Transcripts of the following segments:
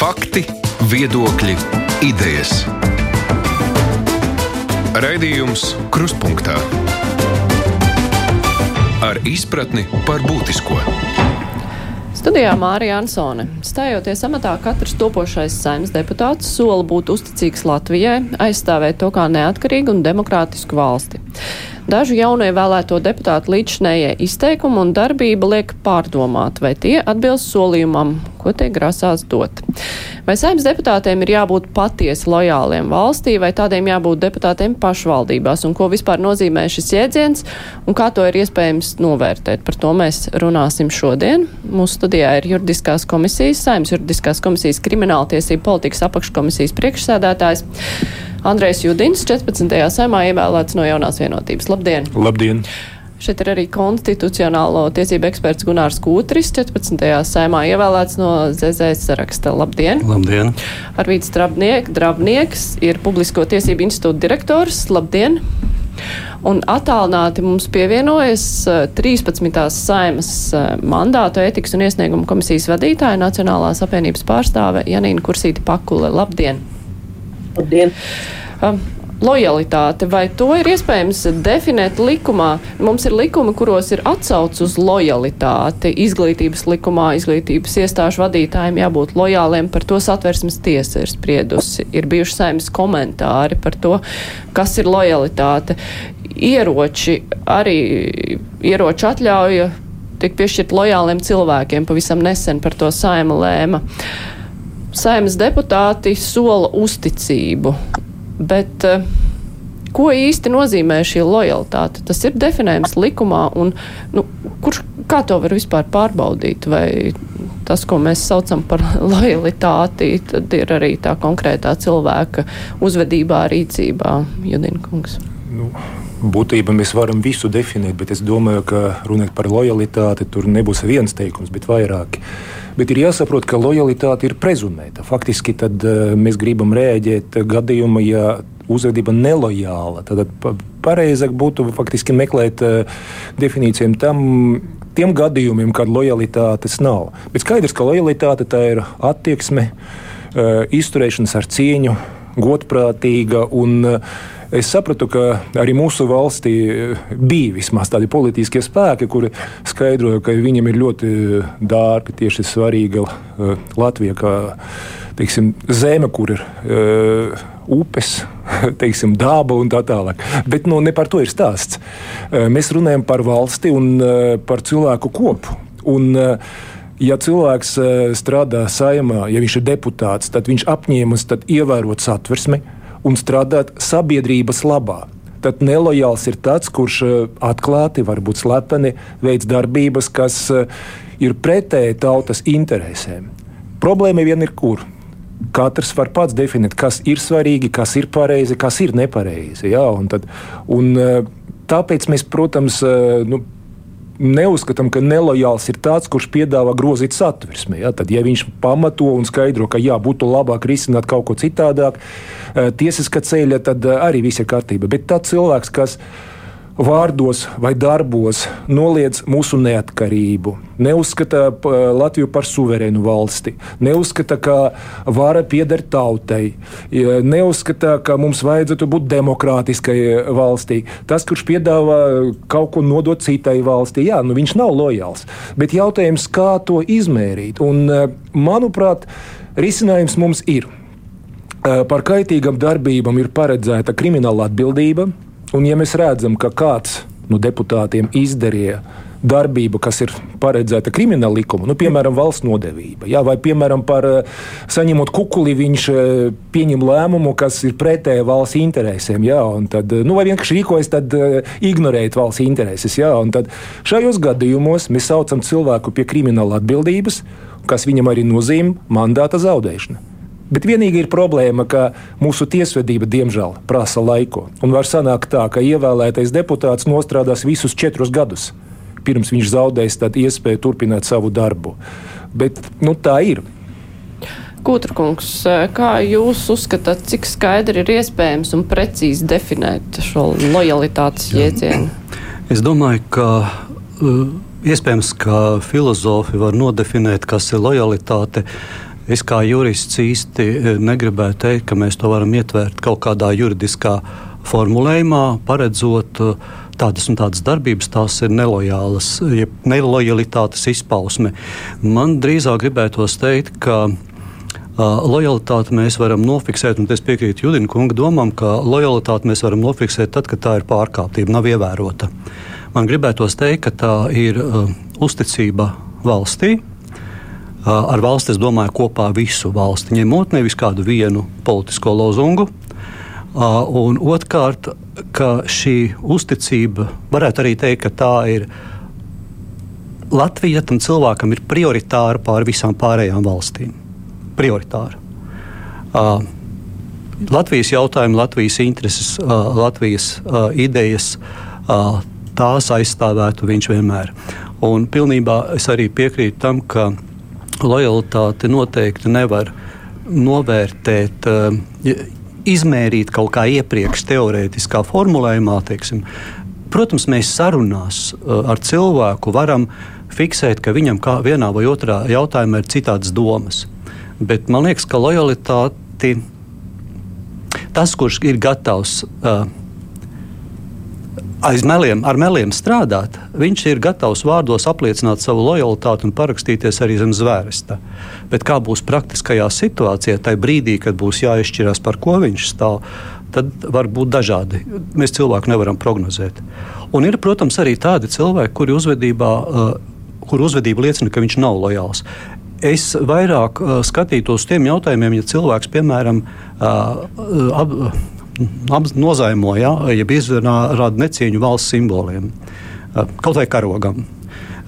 Fakti, viedokļi, idejas. Raidījums Krustpunktā ar izpratni par būtisko. Studijā Mārija Ansone. Stājoties amatā, katrs topošais saimnes deputāts sola būt uzticīgs Latvijai, aizstāvēt to kā neatkarīgu un demokrātisku valsti. Dažu jaunievēlēto deputātu līdzinējie izteikumi un darbība liek pārdomāt, vai tie atbilst solījumam, ko tie grasās dot. Vai saimnes deputātiem ir jābūt patiesi lojāliem valstī, vai tādiem jābūt deputātiem pašvaldībās, un ko vispār nozīmē šis jēdziens, un kā to ir iespējams novērtēt. Par to mēs runāsim šodien. Mūsu studijā ir juridiskās komisijas, saimnes juridiskās komisijas krimināltiesību politikas apakškomisijas priekšsēdētājs. Andrejs Judins 14. saimā ievēlēts no jaunās vienotības. Labdien! Labdien! Šeit ir arī konstitucionālo tiesību eksperts Gunārs Kūtris, 14. saimā ievēlēts no ZZS saraksta. Labdien! Labdien! Arvīts Drabniek, Drabnieks ir Publisko tiesību institūta direktors. Labdien! Un attālināti mums pievienojas 13. saimas mandātu ētikas un iesniegumu komisijas vadītāja Nacionālās apvienības pārstāve Janīna Kursīti Pakule. Labdien! Labdien! Um, lojalitāte, vai to ir iespējams definēt likumā? Mums ir likumi, kuros ir atsauc uz lojalitāti. Izglītības likumā izglītības iestāžu vadītājiem jābūt lojāliem, par to satversmes tiesa ir spriedusi. Ir bijuši saimnes komentāri par to, kas ir lojalitāte. Ieroči, arī ieroču atļauja tiek piešķirt lojāliem cilvēkiem. Pavisam nesen par to saima lēma. Saimas deputāti sola uzticību Bet uh, ko īsti nozīmē šī lojalitāte? Tas ir definējams likumā, un nu, kurš, kā to var vispār pārbaudīt? Vai tas, ko mēs saucam par lojalitāti, tad ir arī tā konkrētā cilvēka uzvedībā, rīcībā, Judinkungs? Nu. Būtībā mēs varam visu definēt, bet es domāju, ka runāt par lojalitāti tur nebūs viens teikums, bet vairāki. Bet ir jāsaprot, ka lojalitāte ir prezumēta. Faktiski tad, uh, mēs gribam rēģēt gadījumā, ja uzvedība nelojāla. Tad pareizāk būtu faktiski meklēt uh, definīcijām tam. Tiem gadījumiem, kad lojalitātes nav. Bet skaidrs, ka lojalitāte tā ir attieksme, uh, izturēšanās ar cieņu, godprātīga un uh, Es sapratu, ka arī mūsu valstī bija vismaz tādi politiskie spēki, kuri skaidroja, ka viņiem ir ļoti dārga, tieši svarīga Latvija, kā teiksim, zeme, kur ir uh, upes, teiksim, daba un tā tālāk. Bet nu, ne par to ir stāsts. Mēs runājam par valsti un par cilvēku kopu. Un, Ja cilvēks strādā saimā, ja viņš ir deputāts, tad viņš apņēmas ievērot satversmi, uh, un strādāt sabiedrības labā. Tad nelojāls ir tas, kurš eh, atklāti, varbūt slepeni veids darbības, kas eh, ir pretēji tautas interesēm. Problēma vien ir kur? Katrs var pats definēt, kas ir svarīgi, kas ir pareizi, kas ir nepareizi. Jā, un tad, un, eh, tāpēc mēs, protams, nu, neuzskatām, ka nelojāls ir tāds, kurš piedāvā grozīt satversmi. Ja? Tad, ja viņš pamato un skaidro, ka jā, būtu labāk risināt kaut ko citādāk, eh, tiesiska ceļa, tad eh, arī viss ir kārtībā. Bet tāds cilvēks, kas vārdos vai darbos noliedz mūsu neatkarību, neuzskata Latviju par suverēnu valsti, neuzskata, ka vara pieder tautai, neuzskata, ka mums vajadzētu būt demokrātiskai valstī. Tas, kurš piedāvā kaut ko nodot citai valstī, jā, nu viņš nav lojāls. Bet jautājums, kā to izmērīt? Un, manuprāt, risinājums mums ir. Par kaitīgām darbībām ir paredzēta krimināla atbildība, Un, ja mēs redzam, ka kāds no nu, deputātiem izdarīja darbību, kas ir paredzēta krimināla likuma, nu, piemēram, valsts nodevība, jā, vai, piemēram, par eh, saņemot kukuli, viņš eh, pieņem lēmumu, kas ir pretēji valsts interesēm, jā, tad, nu, vai vienkārši rīkojas, tad ignorējot valsts intereses, jā, tad šajos gadījumos mēs saucam cilvēku pie krimināla atbildības, kas viņam arī nozīmē mandāta zaudēšanu. Bet vienīgi ir problēma, ka mūsu tiesvedība, diemžēl, prasa laiku. Un var sanākt tā, ka ievēlētais deputāts nostrādās visus četrus gadus, pirms viņš zaudēs iespēju turpināt savu darbu. Bet nu, tā ir. Kūtrkungs, kā jūs uzskatāt, cik skaidri ir iespējams un precīzi definēt šo lojalitātes jēdzienu? Es domāju, ka uh, iespējams, ka filozofi var nodefinēt, kas ir lojalitāte Es kā jurists īsti negribētu teikt, ka mēs to varam ietvērt kaut kādā juridiskā formulējumā, paredzot tādas un tādas darbības, tās ir nelojālas, jeb nelojalitātes izpausme. Man drīzāk gribētos teikt, ka lojalitāti mēs varam nofiksēt, un es piekrītu Judina kunga domām, ka lojalitāti mēs varam nofiksēt tad, kad tā ir pārkāptība, nav ievērota. Man gribētos teikt, ka tā ir uh, uzticība valstī. Uh, ar valsti es domāju kopā visu valsti, ņemot nevis kādu vienu politisko lozungu. Uh, un otrkārt, ka šī uzticība, varētu arī teikt, ka tā ir Latvija tam cilvēkam ir prioritāra pār visām pārējām valstīm prioritāra. Uh, Latvijas jautājumi, Latvijas intereses, uh, Latvijas uh, idejas, uh, tās aizstāvētu viņš vienmēr. Un pilnībā es arī piekrītu tam, ka lojalitāti noteikti nevar novērtēt, uh, izmērīt kaut kā iepriekš teorētiskā formulējumā. Teiksim. Protams, mēs sarunās uh, ar cilvēku varam fiksēt, ka viņam kā vienā vai otrā jautājumā ir citādas domas. Bet man liekas, ka lojalitāti tas, kurš ir gatavs uh, aiz meliem, ar meliem strādāt, viņš ir gatavs vārdos apliecināt savu lojalitāti un parakstīties arī zem zvērsta. Bet kā būs praktiskajā situācijā, tajā brīdī, kad būs jāizšķirās, par ko viņš stāv, tad var būt dažādi. Mēs cilvēku nevaram prognozēt. Un ir, protams, arī tādi cilvēki, kuri uzvedībā. Uh, kur uzvedība liecina, ka viņš nav lojāls es vairāk uh, skatītos uz tiem jautājumiem, ja cilvēks, piemēram, ap, ap, nozaimo, ja, ja izrāda necieņu valsts simboliem, uh, kaut vai karogam.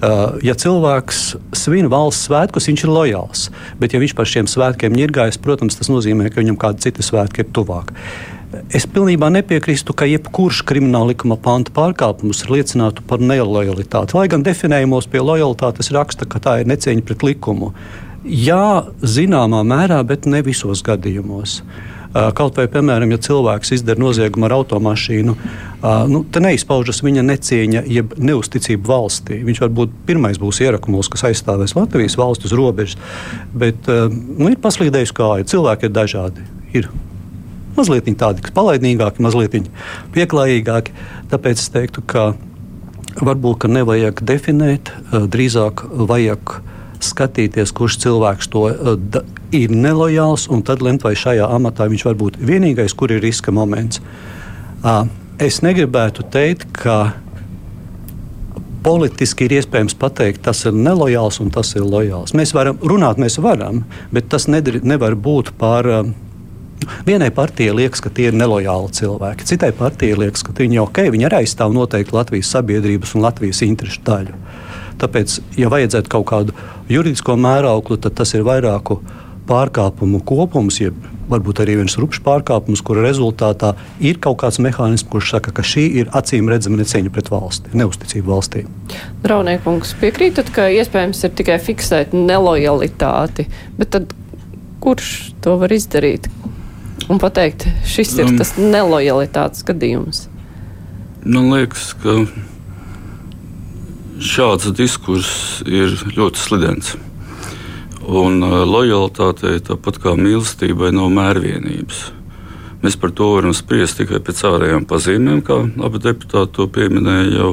Uh, ja cilvēks svin valsts svētkus, viņš ir lojāls. Bet, ja viņš par šiem svētkiem ir gājis, protams, tas nozīmē, ka viņam kādi citi svētki ir tuvāk. Es pilnībā nepiekrīstu, ka jebkurš krimināla likuma panta pārkāpums liecinātu par nelojalitāti. Lai gan definējumos pie lojalitātes raksta, ka tā ir necieņa pret likumu. Jā, zināmā mērā, bet ne visos gadījumos. Kaut vai, piemēram, ja cilvēks izdara noziegumu ar automašīnu, nu, tad neizpaužas viņa necieņa, jeb neusticība valstī. Viņš varbūt pirmais būs ierakumos, kas aizstāvēs Latvijas valsts uz robežas, bet nu, ir paslīdējuši kāja. Cilvēki ir dažādi. Ir mazliet tādi palaidīgāki, mazliet pieklājīgāki. Tāpēc es teiktu, ka varbūt ka nevajag definēt, drīzāk vajag skatīties, kurš cilvēks to ir nelojāls, un tad lemt, vai šajā amatā viņš var būt vienīgais, kur ir riska moments. Es negribētu teikt, ka politiski ir iespējams pateikt, tas ir nelojāls un tas ir lojāls. Mēs varam runāt, mēs varam, bet tas nedar, nevar būt par Vienai partijai liekas, ka tie ir nelojāli cilvēki, citai partijai liekas, ka viņi, okay, viņi arī aizstāv noteikti Latvijas sabiedrības un Latvijas interesu daļu. Tāpēc, ja vajadzētu kaut kādu juridisko mērauklu, tad tas ir vairāku pārkāpumu kopums, jeb varbūt arī viens rupšs pārkāpums, kura rezultātā ir kaut kāds mehānisms, kurš saka, ka šī ir acīm redzama necieņa pret valsti, neusticība valstī. Draudniekungs, piekrītat, ka iespējams ir tikai fiksēt nelojalitāti, bet tad kurš to var izdarīt? un pateikt, šis ir um, tas nelojalitātes gadījums? Man liekas, ka šāds diskurss ir ļoti slidens. Un uh, lojalitātei, tāpat kā mīlestībai, nav mērvienības. Mēs par to varam spriest tikai pēc ārējām pazīmēm, kā abi deputāti to pieminēja jau.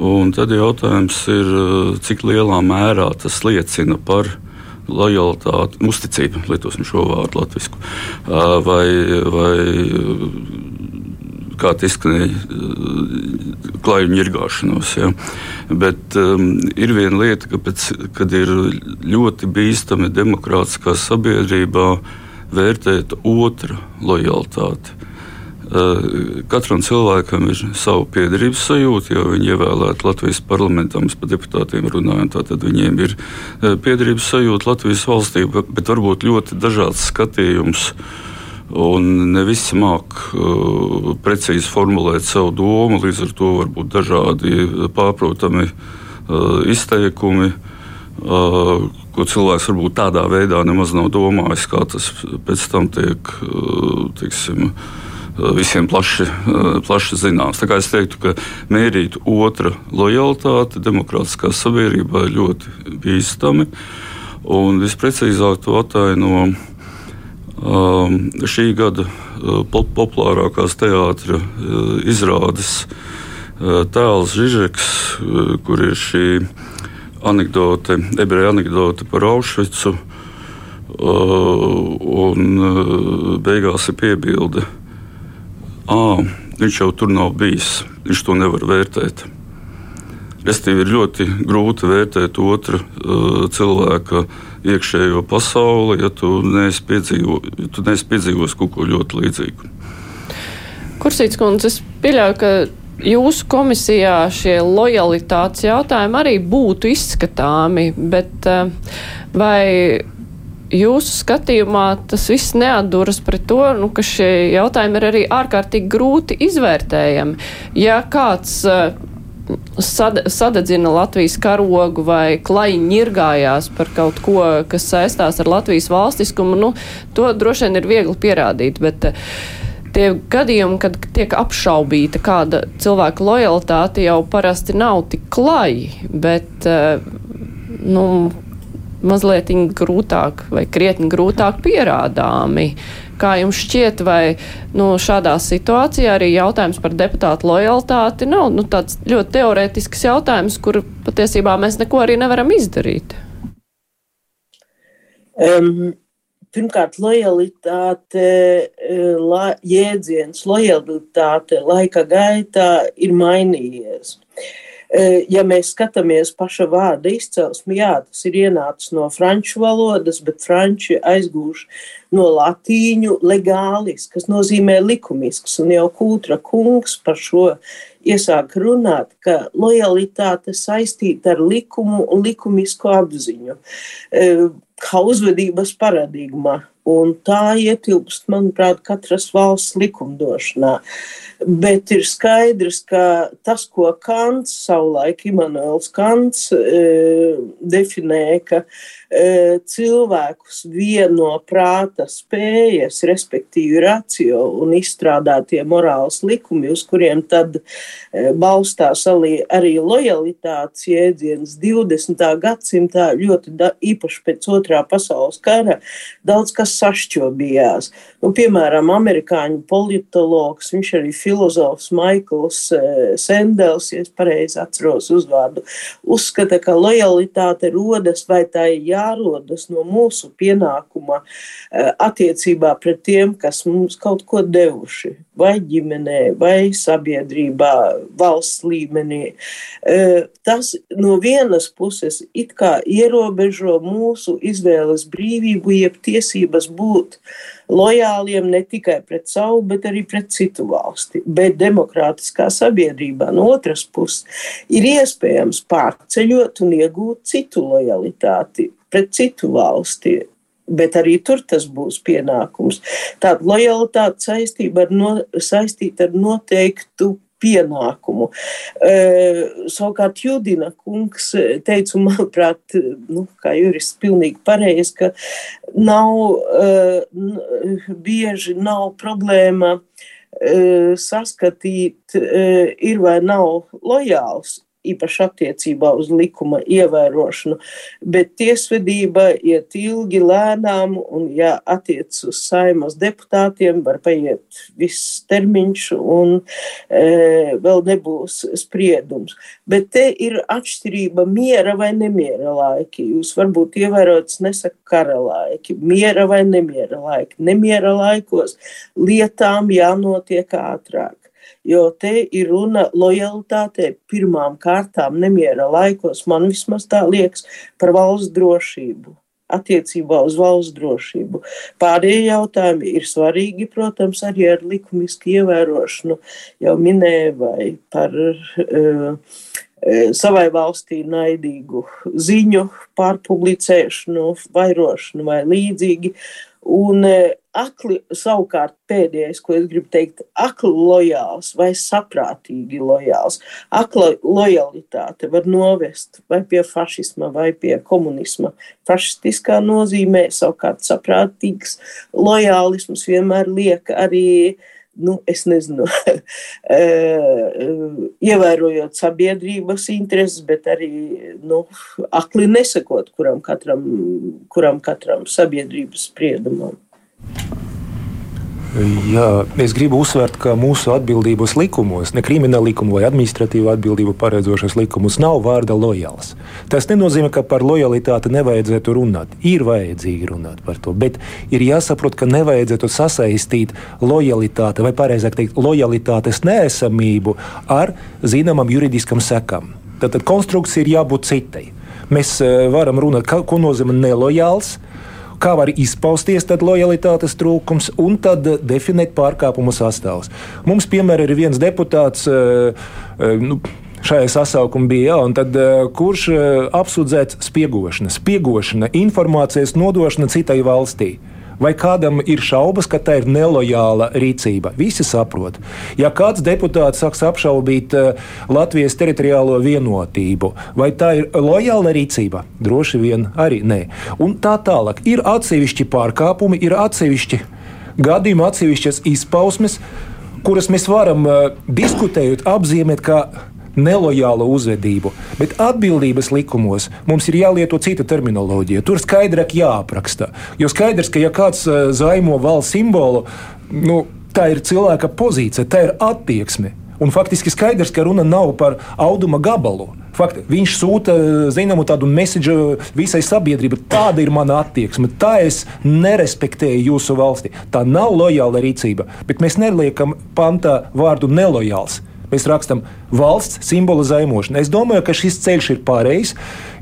Un tad jautājums ir, uh, cik lielā mērā tas liecina par viņa lojalitāte, uzticība, lietosim šo vārdu latviešu, vai, vai kā tas izskanēja, klājumu ņirgāšanos. Ja. Bet um, ir viena lieta, ka pēc, kad ir ļoti bīstami demokrātiskā sabiedrībā vērtēt otra lojalitāti. Eh, katram cilvēkam ir sava piedarības sajūta, jo viņi ievēlēti Latvijas parlamentā. Mēs par deputātiem runājam, tad viņiem ir eh, piedarības sajūta Latvijas valstī, bet varbūt ļoti dažāds skatījums. Un ne visi māca uh, precīzi formulēt savu domu, līdz ar to var būt dažādi pārprotami uh, izteikumi, uh, ko cilvēks varbūt tādā veidā nemaz nav domājis, kā tas pēc tam tiek uh, teiksim, uh, visiem plaši, plaši zināms. Tā kā es teiktu, ka mērīt otra lojalitāti demokrātiskā sabiedrībā ir ļoti bīstami. Un visprecīzāk to ataino um, šī gada uh, populārākās teātris uh, izrādes uh, tēls Žižeks, uh, kur ir šī anekdote, ebreju anekdote par Aušvicu. Uh, un uh, beigās ir piebilde, ka viņš jau tur nav bijis, viņš to nevar vērtēt. Restīvi ir ļoti grūti vērtēt otra uh, cilvēka iekšējo pasauli, ja tu neesi piedzīvojis ja neesi piedzīvojis kaut ko ļoti līdzīgu. Kursīts kundze, es pieļauju, ka jūsu komisijā šie lojalitātes jautājumi arī būtu izskatāmi, bet uh, vai jūsu skatījumā tas viss neatduras pret to, nu, ka šie jautājumi ir arī ārkārtīgi grūti izvērtējami? Ja kāds sad, sadedzina Latvijas karogu vai klaiņi ņirgājās par kaut ko, kas saistās ar Latvijas valstiskumu, nu, to droši vien ir viegli pierādīt, bet eh, tie gadījumi, kad tiek apšaubīta kāda cilvēka lojalitāte, jau parasti nav tik klaji, bet, eh, nu, mazliet grūtāk vai krietni grūtāk pierādāmi. Kā jums šķiet, vai nu, šādā situācijā arī jautājums par deputātu lojalitāti nav nu, tāds ļoti teorētisks jautājums, kur patiesībā mēs neko arī nevaram izdarīt? Um, pirmkārt, lojalitāte, eh, la, jēdziens, lojalitāte laika gaitā ir mainījies. Uh, Ja mēs skatāmies paša vārda izcelsmi, jā, tas ir ienācis no franču valodas, bet franči aizgūš no latīņu legālis, kas nozīmē likumisks, un jau Kūtra kungs par šo iesāk runāt, ka lojalitāte saistīta ar likumu un likumisku apziņu, kā uzvedības paradigma. Un tā ietilpst, manuprāt, katras valsts likumdošanā. Bet ir skaidrs, ka tas, ko Kants, savulaik Imants Kants, e, definēja, ka e, cilvēkus vieno prāta spējas, respektīvi racio un izstrādātie morāls likumi, uz kuriem tad e, balstās arī, arī lojalitātes jēdziens 20. gadsimtā, ļoti da, īpaši pēc otrā pasaules kara, daudz kas sašķobījās. Nu, piemēram, amerikāņu politologs, viņš arī filozofs Maikls eh, Sendels, ja es pareizi atceros uzvārdu, uzskata, ka lojalitāte rodas vai tā ir jārodas no mūsu pienākuma eh, attiecībā pret tiem, kas mums kaut ko devuši vai ģimenē, vai sabiedrībā, valsts līmenī. Eh, tas no vienas puses it kā ierobežo mūsu izvēles brīvību, jeb tiesības būt lojāliem ne tikai pret savu, bet arī pret citu valsti. Bet demokrātiskā sabiedrībā no otras puses ir iespējams pārceļot un iegūt citu lojalitāti pret citu valsti. Bet arī tur tas būs pienākums. Tāda lojalitāte saistība ar, no, saistīta ar noteiktu pienākumu. Uh, savukārt Judina kungs teica, un manuprāt, nu, kā jurists pilnīgi pareizi, ka nav, uh, bieži nav problēma uh, saskatīt, ir vai nav lojāls īpaši attiecībā uz likuma ievērošanu, bet tiesvedība iet ilgi, lēnām, un, ja attiec uz saimas deputātiem, var paiet viss termiņš, un e, vēl nebūs spriedums. Bet te ir atšķirība miera vai nemiera laiki. Jūs varbūt ievērojat, nesaka kara laiki, miera vai nemiera laiki. Nemiera laikos lietām jānotiek ātrāk jo te ir runa lojalitātei pirmām kārtām nemiera laikos, man vismaz tā liekas, par valsts drošību attiecībā uz valsts drošību. Pārējie jautājumi ir svarīgi, protams, arī ar likumisku ievērošanu, jau minēju, vai par uh, savai valstī naidīgu ziņu pārpublicēšanu, vairošanu vai līdzīgi. Un akli, savukārt pēdējais, ko es gribu teikt, akli lojāls vai saprātīgi lojāls. Akla lojalitāte var novest vai pie fašisma, vai pie komunisma. Fašistiskā nozīmē savukārt saprātīgs lojālisms vienmēr liek arī nu, es nezinu, ievērojot sabiedrības intereses, bet arī nu, akli nesakot kuram katram, kuram katram sabiedrības spriedumam. Jā, es gribu uzsvērt, ka mūsu atbildības likumos, ne krimināla likuma vai administratīva atbildība paredzošos likumus, nav vārda lojāls. Tas nenozīmē, ka par lojalitāti nevajadzētu runāt. Ir vajadzīgi runāt par to, bet ir jāsaprot, ka nevajadzētu sasaistīt lojalitāti, vai precīzāk teikt, lojalitātes neesamību ar zināmam juridiskam sekam. Tad, tad konstrukcija ir jābūt citai. Mēs eh, varam runāt, ko nozīmē nelojāls kā var izpausties lojalitātes trūkums un tad definēt pārkāpumu sastāvus. Mums, piemēram, ir viens deputāts. Uh, uh, nu, šajā sasaukumā bija, ja, tad, uh, kurš apsūdzēts spiegošana, spiegošana, informācijas nodošana citai valstī. Vai kādam ir šaubas, ka tā ir nelojāla rīcība? Visi saprot. Ja kāds deputāts sāks apšaubīt uh, Latvijas teritoriālo vienotību, vai tā ir lojāla rīcība? Droši vien arī nē. Un tā tālāk. Ir atsevišķi pārkāpumi, ir atsevišķi gadījumi, atsevišķas izpausmes, kuras mēs varam uh, diskutējot, apzīmēt kā nelojālu uzvedību. Bet atbildības likumos mums ir jālieto cita terminoloģija. Tur skaidrāk jāapraksta. Jo skaidrs, ka ja kāds eh, zaimo valsts simbolu, nu, tā ir cilvēka pozīcija, tā ir attieksme. Un faktiski skaidrs, ka runa nav par auduma gabalu. Fakt, viņš sūta zināmu tādu mēsīju visai sabiedrībai. Tāda ir mana attieksme. Tā es nerespektēju jūsu valsti. Tā nav lojāla rīcība. Bet mēs neliekam pantā vārdu nelojāls. Mēs rakstām valsts simbolu zaimošanu. Es domāju, ka šis ceļš ir pareizs.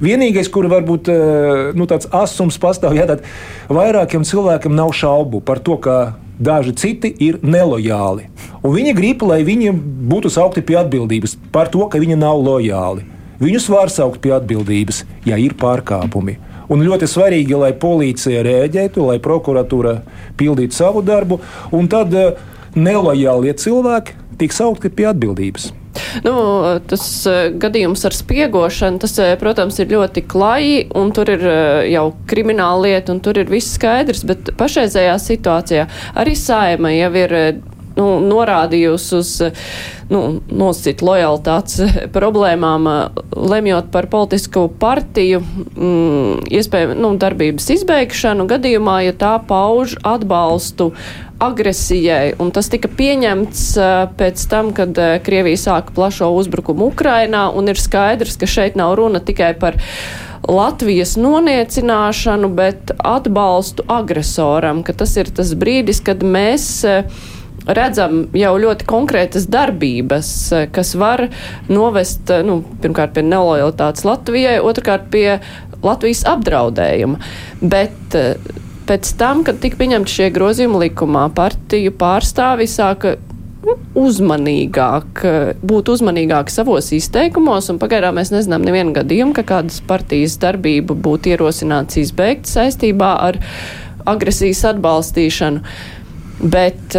Vienīgais, kur varbūt eh, nu, tāds asums pastāv, ja tad vairākiem cilvēkiem nav šaubu par to, ka daži citi ir nelojāli. Un viņi grib, lai viņi būtu saukti pie atbildības par to, ka viņi nav lojāli. Viņus var saukt pie atbildības, ja ir pārkāpumi. Un ļoti svarīgi, lai policija rēģētu, lai prokuratūra pildītu savu darbu, un tad uh, nelojālie cilvēki tiek saukti pie atbildības. Nu, tas uh, gadījums ar spiegošanu, tas, uh, protams, ir ļoti klaji, un tur ir uh, jau krimināla lieta, un tur ir viss skaidrs, bet pašreizējā situācijā arī saima jau ir nu, norādījusi uz nu, nosacīt lojalitātes problēmām, lemjot par politisku partiju, mm, iespējami nu, darbības izbeigšanu gadījumā, ja tā pauž atbalstu agresijai, un tas tika pieņemts pēc tam, kad Krievija sāka plašo uzbrukumu Ukrainā, un ir skaidrs, ka šeit nav runa tikai par Latvijas noniecināšanu, bet atbalstu agresoram, ka tas ir tas brīdis, kad mēs redzam jau ļoti konkrētas darbības, kas var novest, nu, pirmkārt, pie nelojalitātes Latvijai, otrkārt, pie Latvijas apdraudējuma. Bet pēc tam, kad tika pieņemti šie grozījumi likumā, partiju pārstāvi sāka nu, uzmanīgāk, būt uzmanīgāk savos izteikumos, un pagaidām mēs nezinām nevienu gadījumu, ka kādas partijas darbība būtu ierosināts izbeigt saistībā ar agresijas atbalstīšanu. Bet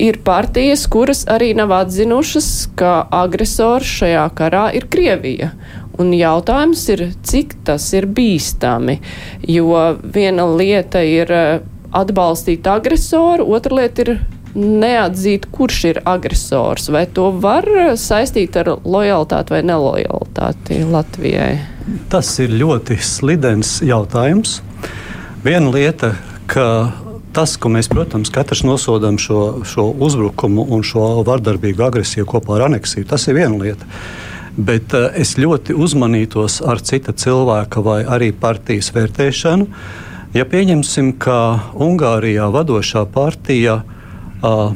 ir partijas, kuras arī nav atzinušas, ka agresors šajā karā ir Krievija. Un jautājums ir, cik tas ir bīstami, jo viena lieta ir eh, atbalstīt agresoru, otra lieta ir neatzīt, kurš ir agresors. Vai to var saistīt ar lojalitāti vai nelojalitāti Latvijai? Tas ir ļoti slidens jautājums. Viena lieta, ka tas, ko mēs, protams, katrs nosodām šo, šo uzbrukumu un šo vardarbīgu agresiju kopā ar aneksiju, tas ir viena lieta. Bet uh, es ļoti uzmanītos ar cita cilvēka vai arī partijas vērtēšanu. Ja pieņemsim, ka Ungārijā vadošā partija uh,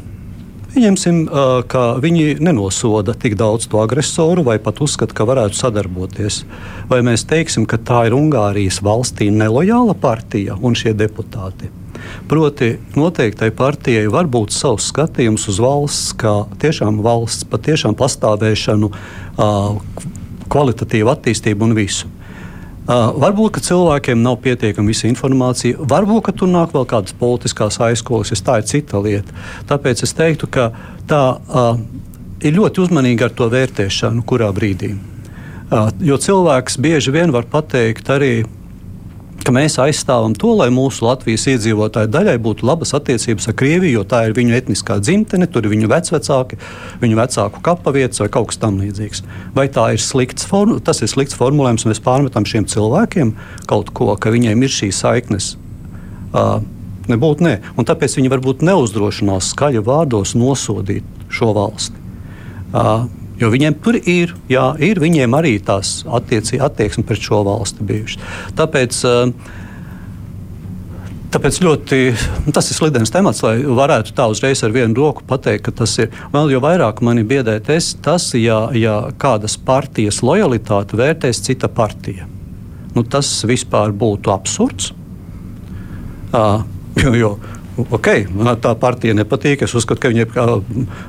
Pieņemsim, ka viņi nenosoda tik daudz to agresoru, vai pat uzskata, ka varētu sadarboties. Vai mēs teiksim, ka tā ir Ungārijas valstī nelojāla partija un šie deputāti? Proti, noteiktai partijai var būt savs skatījums uz valsts, kā tiešām valsts patiešām pastāvēšanu, kvalitatīvu attīstību un visu. Uh, varbūt cilvēkiem nav pietiekama visa informācija, varbūt tur nāk vēl kādas politiskās aizkolas, tā ir cita lieta. Tāpēc es teiktu, ka tā uh, ir ļoti uzmanīga ar to vērtēšanu, kurā brīdī. Uh, jo cilvēks bieži vien var pateikt arī ka mēs aizstāvam to, lai mūsu Latvijas iedzīvotāju daļai būtu labas attiecības ar Krieviju, jo tā ir viņu etniskā dzimtene, tur ir viņu vecvecāki, viņu vecāku kapavietas vai kaut kas tamlīdzīgs. Vai ir slikts, tas ir slikts formulējums, un mēs pārmetam šiem cilvēkiem kaut ko, ka viņiem ir šīs saiknes? Uh, nebūtu nē. Un tāpēc viņi varbūt neuzdrošinās skaļi vārdos nosodīt šo valsti. Uh, Jo viņiem tur ir, jā, ir viņiem arī tās attieci, attieksme pret šo valsti bijušas. Tāpēc, eh, tāpēc ļoti, tas ir slidens temats, lai varētu tā uzreiz ar vienu roku pateikt, ka tas ir. Vēl jau vairāk mani biedē tas, ja, ja kādas partijas lojalitāti vērtēs cita partija. Nu, tas vispār būtu absurds. Uh, jo, jo Ok, man tā partija nepatīk. Es uzskatu, ka viņi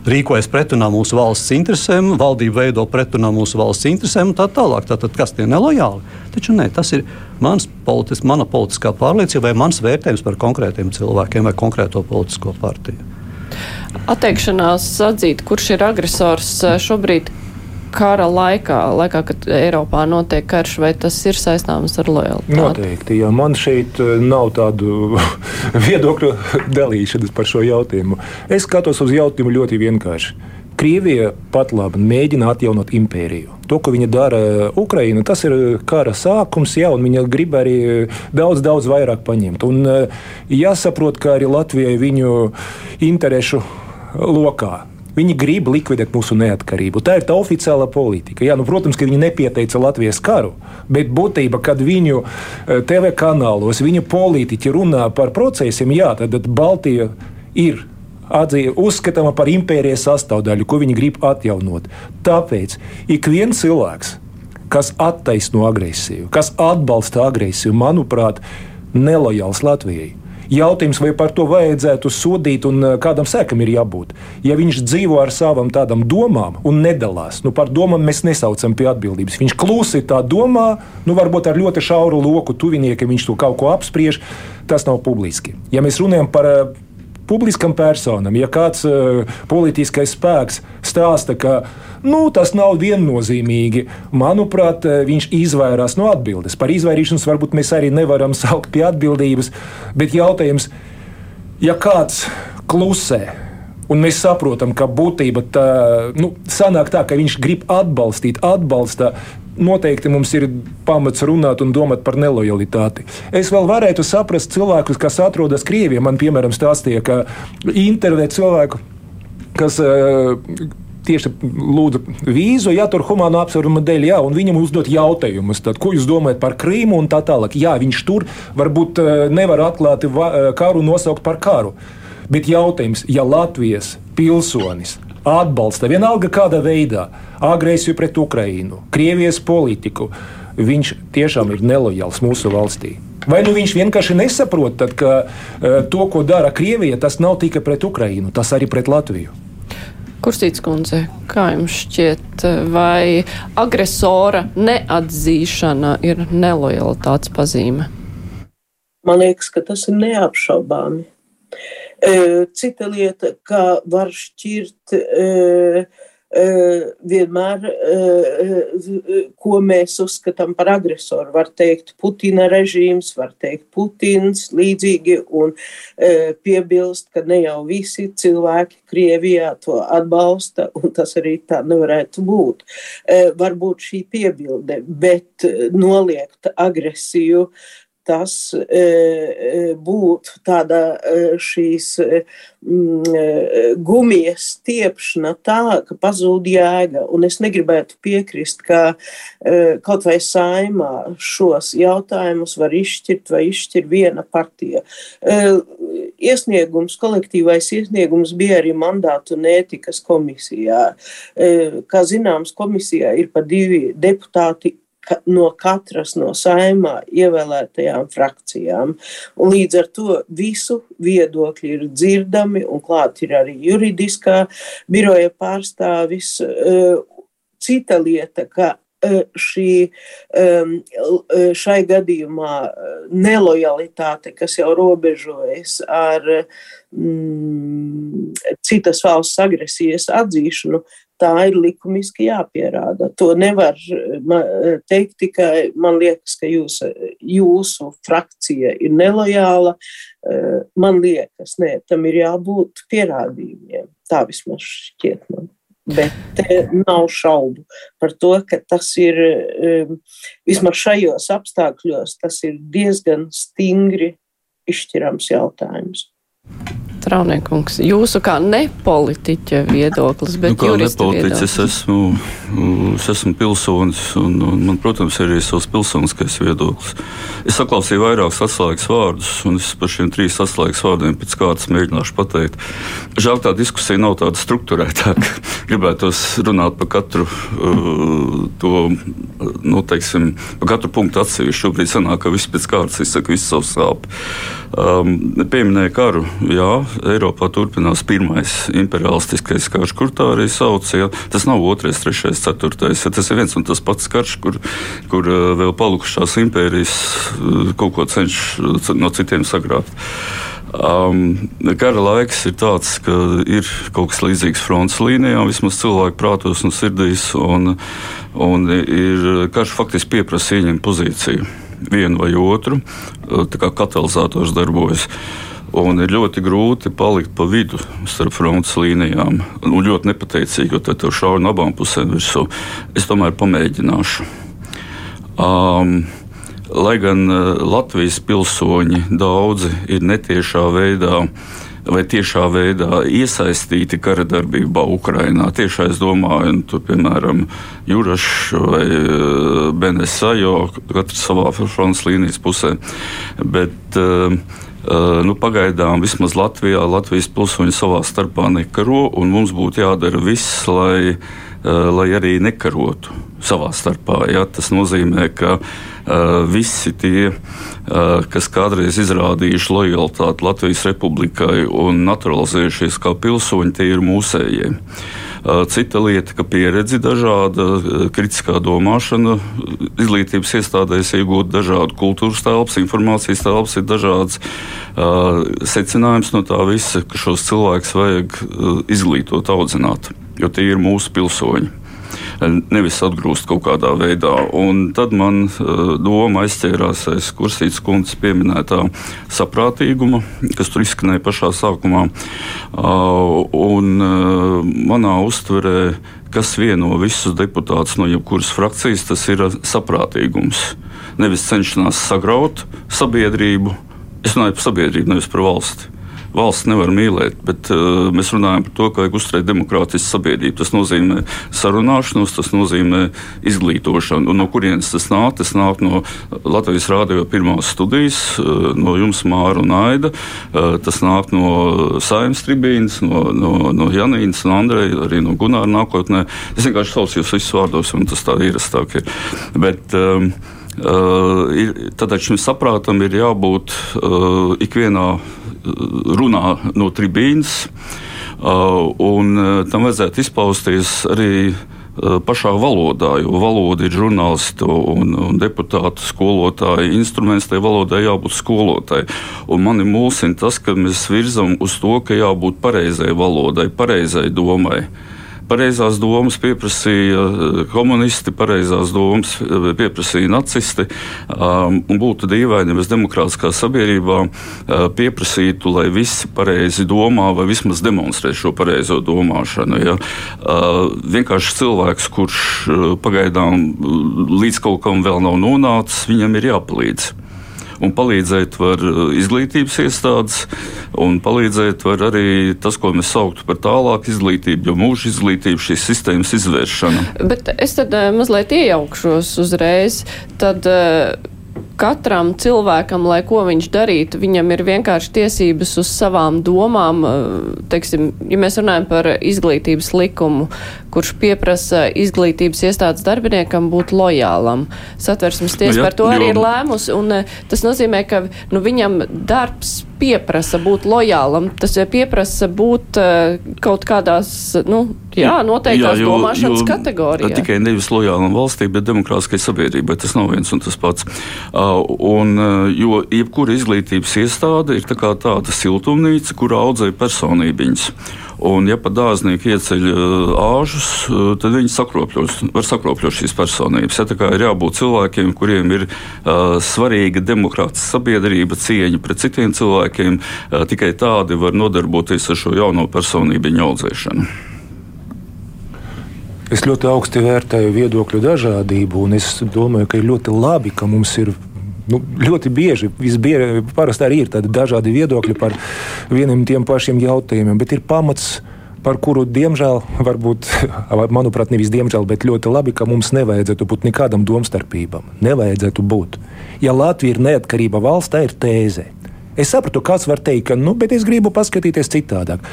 rīkojas pretrunā mūsu valsts interesēm, valdība veido pretrunā mūsu valsts interesēm un tā tālāk. Tātad, kas tie nelojāli? Taču nē, tas ir mans politis, mana politiskā pārliecība vai mans vērtējums par konkrētiem cilvēkiem vai konkrēto politisko partiju. Atteikšanās atzīt, kurš ir agresors šobrīd kara laikā, laikā, kad Eiropā notiek karš, vai tas ir saistāms ar lojalitāti? Noteikti, jo man šeit eh, nav tādu viedokļu dalīšanas par šo jautājumu. Es skatos uz jautājumu ļoti vienkārši. Krievija pat labi mēģina atjaunot impēriju. To, ko viņa dara Ukraiņā, tas ir kara sākums, jā, un viņa grib arī daudz, daudz vairāk paņemt. Un eh, jāsaprot, ka arī Latvijai viņu interešu lokā Viņi grib likvidēt mūsu neatkarību. Tā ir tā oficiālā politika. Jā, nu, protams, ka viņi nepieteica Latvijas karu, bet būtībā, kad viņu eh, TV kanālos, viņu politiķi runā par procesiem, jā, tad Baltija ir atzīta, uzskatāma par impērijas sastāvdaļu, ko viņi grib atjaunot. Tāpēc ik viens cilvēks, kas attaisno agresiju, kas atbalsta agresiju, manuprāt, nelojāls Latvijai. Jautājums, vai par to vajadzētu sodīt un eh, kādam sekam ir jābūt. Ja viņš dzīvo ar savām tādām domām un nedalās, nu par domām mēs nesaucam pie atbildības. Viņš klusi tā domā, nu varbūt ar ļoti šauru loku tuvinieki viņš to kaut ko apspriež, tas nav publiski. Ja mēs runājam par eh, publiskam personam, ja kāds uh, politiskais spēks stāsta, ka nu, tas nav viennozīmīgi, manuprāt, uh, viņš izvairās no atbildes. Par izvairīšanos varbūt mēs arī nevaram saukt pie atbildības, bet jautājums, ja kāds klusē, Un mēs saprotam, ka būtība tā, nu, sanāk tā, ka viņš grib atbalstīt, atbalsta noteikti mums ir pamats runāt un domāt par nelojalitāti. Es vēl varētu saprast cilvēkus, kas atrodas Krievijā. Man, piemēram, stāstīja, ka intervēt cilvēku, kas. Uh, tieši lūdza vīzu, ja tur humāna apsvēruma dēļ, jā, un viņam uzdot jautājumus, tad, ko jūs domājat par Krīmu un tā tālāk. Jā, viņš tur varbūt eh, nevar atklāti eh, karu nosaukt par karu. Bet jautājums, ja Latvijas pilsonis atbalsta vienalga kādā veidā agresiju pret Ukrajinu, Krievijas politiku, viņš tiešām ir nelojāls mūsu valstī. Vai nu viņš vienkārši nesaprot, tad, ka uh, to, ko dara Krievija, tas nav tikai pret Ukrajinu, tas arī pret Latviju? Kursīts kundze, kā jums šķiet, vai agresora neatzīšana ir nelojalitātes pazīme? Man liekas, ka tas ir neapšaubāmi. Cita lieta, kā var šķirt vienmēr, ko mēs uzskatām par agresoru. Var teikt Putina režīms, var teikt Putins līdzīgi un piebilst, ka ne jau visi cilvēki Krievijā to atbalsta, un tas arī tā nevarētu būt. Varbūt šī piebilde, bet noliegt agresiju tas e, e, būtu tāda e, šīs gumijas stiepšana tā, ka pazūd jēga. Un es negribētu piekrist, ka kaut vai saimā šos jautājumus var izšķirt vai izšķir viena partija. Iesniegums, kolektīvais iesniegums bija arī mandātu un ētikas komisijā. Kā zināms, komisijā ir pa divi deputāti no katras no saimā ievēlētajām frakcijām. Un līdz ar to visu viedokļi ir dzirdami, un klāt ir arī juridiskā biroja pārstāvis. Eh, cita lieta, ka eh, šī, eh, šai gadījumā nelojalitāte, kas jau robežojas ar mm, citas valsts agresijas atzīšanu, tā ir likumiski jāpierāda. To nevar teikt tikai, man liekas, ka jūs, jūsu frakcija ir nelojāla. Man liekas, nē, tam ir jābūt pierādījumiem. Tā vismaz šķiet man. Bet nav šaubu par to, ka tas ir vismaz šajos apstākļos, tas ir diezgan stingri izšķirams jautājums. Trauniekungs, jūsu kā nepolitiķa viedoklis, bet nu, kā nepolitiķis es esmu, es esmu pilsonis un, un man, protams, ir arī savs pilsoniskais viedoklis. Es saklausīju vairākus atslēgas vārdus, un es par šiem trīs atslēgas vārdiem pēc kārtas mēģināšu pateikt. Žēl, tā diskusija nav tāda struktūrētāka. Gribētos runāt par katru uh, to, nu, teiksim, par katru punktu atsevišķi. Šobrīd sanāk, ka viss pēc kārtas izsaka visu savu sāpju. Um, pieminēja karu, jā, Eiropā turpinās pirmais imperialistiskais karš, kur tā arī sauc. Ja? Tas nav otrais, trešais, ceturtais. Ja? Tas ir viens un tas pats karš, kur, kur uh, vēl palikušās impērijas uh, kaut ko cenšas no citiem sagrābt. Um, kara laiks ir tāds, ka ir kaut kas līdzīgs frontes līnijām, vismaz cilvēku prātos un sirdīs. Un, un ir karš faktiski pieprasa ieņemt pozīciju vienu vai otru, uh, tā kā katalizators darbojas. Uh, Un ir ļoti grūti palikt pa vidu starp frontes līnijām. Nu, ļoti nepateicīgi, jo tad tur šauja no abām pusēm virsū. Es tomēr pamēģināšu. Um, lai gan uh, Latvijas pilsoņi daudzi ir netiešā veidā vai tiešā veidā iesaistīti kara darbībā Ukrajinā. Tiešā es domāju, tur, piemēram, Jurašs vai uh, Benesajo, katrs savā frontes līnijas pusē. Bet, uh, Eh, nu, pagaidām vismaz Latvijā Latvijas pilsoņi savā starpā nekaro, un mums būtu jādara viss, lai, eh, lai arī nekarotu savā starpā. Ja? Tas nozīmē, ka uh, visi tie, kas kādreiz izrādījuši lojalitāti Latvijas republikai un naturalizējušies kā pilsoņi, tie ir mūsējie. Uh, Cita lieta, ka pieredze dažāda, kritiskā domāšana izglītības iestādēs iegūt dažādu kultūras telpas, informācijas telpas, ir dažāds secinājums no tā visa, ka šos cilvēkus vajag izglītot, audzināt, jo tie ir mūsu pilsoņi nevis atgrūst kaut kādā veidā. Un tad man uh, doma aizķērās aiz kursītas kundzes pieminētā saprātīguma, kas tur izskanēja pašā sākumā. Uh, un uh, manā uztverē, kas vieno visus deputātus no jebkuras frakcijas, tas ir saprātīgums. Nevis cenšanās sagraut sabiedrību. Es runāju par sabiedrību, nevis par valsti valsts nevar mīlēt, bet uh, mēs runājam par to, ka vajag uzturēt demokrātisku sabiedrību. Tas nozīmē sarunāšanos, tas nozīmē izglītošanu. Un no kurienes tas nāk? Tas nāk no Latvijas Rādio pirmās studijas, uh, no jums Māra un Aida. Uh, tas nāk no Saimnes tribīnas, no, no, no Janīnas un Andreja, arī no Gunāra nākotnē. Es vienkārši saucu jūs visus vārdos, un tas tā īrastāk ir. Bet, um, Uh, Tādēļ šim saprātam ir jābūt uh, ikvienā runā no tribīnas, uh, un uh, tam vajadzētu izpausties arī uh, pašā valodā, jo valoda ir žurnālistu un, un deputātu skolotāja instruments, tai valodai jābūt skolotai. Un mani mulsina tas, ka mēs virzam uz to, ka jābūt pareizai valodai, pareizai domai. Pareizās domas pieprasīja eh, komunisti, pareizās domas eh, pieprasīja nacisti. Um, būtu dīvaini, ja mēs demokrātiskā sabiedrībā uh, pieprasītu, lai visi pareizi domā vai vismaz demonstrē šo pareizo domāšanu. Ja? Uh, vienkārši cilvēks, kurš pagaidām līdz kaut kam vēl nav nonācis, viņam ir jāpalīdz un palīdzēt var uh, izglītības iestādes, un palīdzēt var arī tas, ko mēs sauktu par tālāku izglītību, jo mūža izglītība šīs sistēmas izvēršana. Bet es tad uh, mazliet iejaukšos uzreiz. Tad, uh katram cilvēkam, lai ko viņš darītu, viņam ir vienkārši tiesības uz savām domām. Teiksim, ja mēs runājam par izglītības likumu, kurš pieprasa izglītības iestādes darbiniekam būt lojālam. Satversmes tiesa nu, ja, par to arī jo... ir lēmusi, un tas nozīmē, ka nu, viņam darbs pieprasa būt lojālam, tas pieprasa būt uh, kaut kādās, nu, jā, noteiktās jā, jo, domāšanas jo, kategorijās. Tikai nevis lojālam valstī, bet demokrātiskai sabiedrībai. Tas nav viens un tas pats. Uh, un, uh, jo jebkura izglītības iestāde ir tā tāda siltumnīca, kur audzē personībiņas. Un, ja pa dārznieku ieceļ āžus, tad viņi sakropļos, var sakropļot šīs personības. Ja, ir jābūt cilvēkiem, kuriem ir uh, svarīga demokrātiska sabiedrība, cieņa pret citiem cilvēkiem, uh, tikai tādi var nodarboties ar šo jauno personību audzēšanu. Es ļoti augsti vērtēju viedokļu dažādību, un es domāju, ka ir ļoti labi, ka mums ir nu, ļoti bieži, visbieži, parasti arī ir tādi dažādi viedokļi par vieniem tiem pašiem jautājumiem, bet ir pamats. Par kuru, diemžēl, varbūt, manuprāt, nevis diemžēl, bet ļoti labi, ka mums nevajadzētu būt nekādam domstarpībam. Nevajadzētu būt. Ja Latvija ir neatkarība valsts, tā ir tēze. Es sapratu, kāds var teikt, ka, nu, bet es gribu paskatīties citādāk.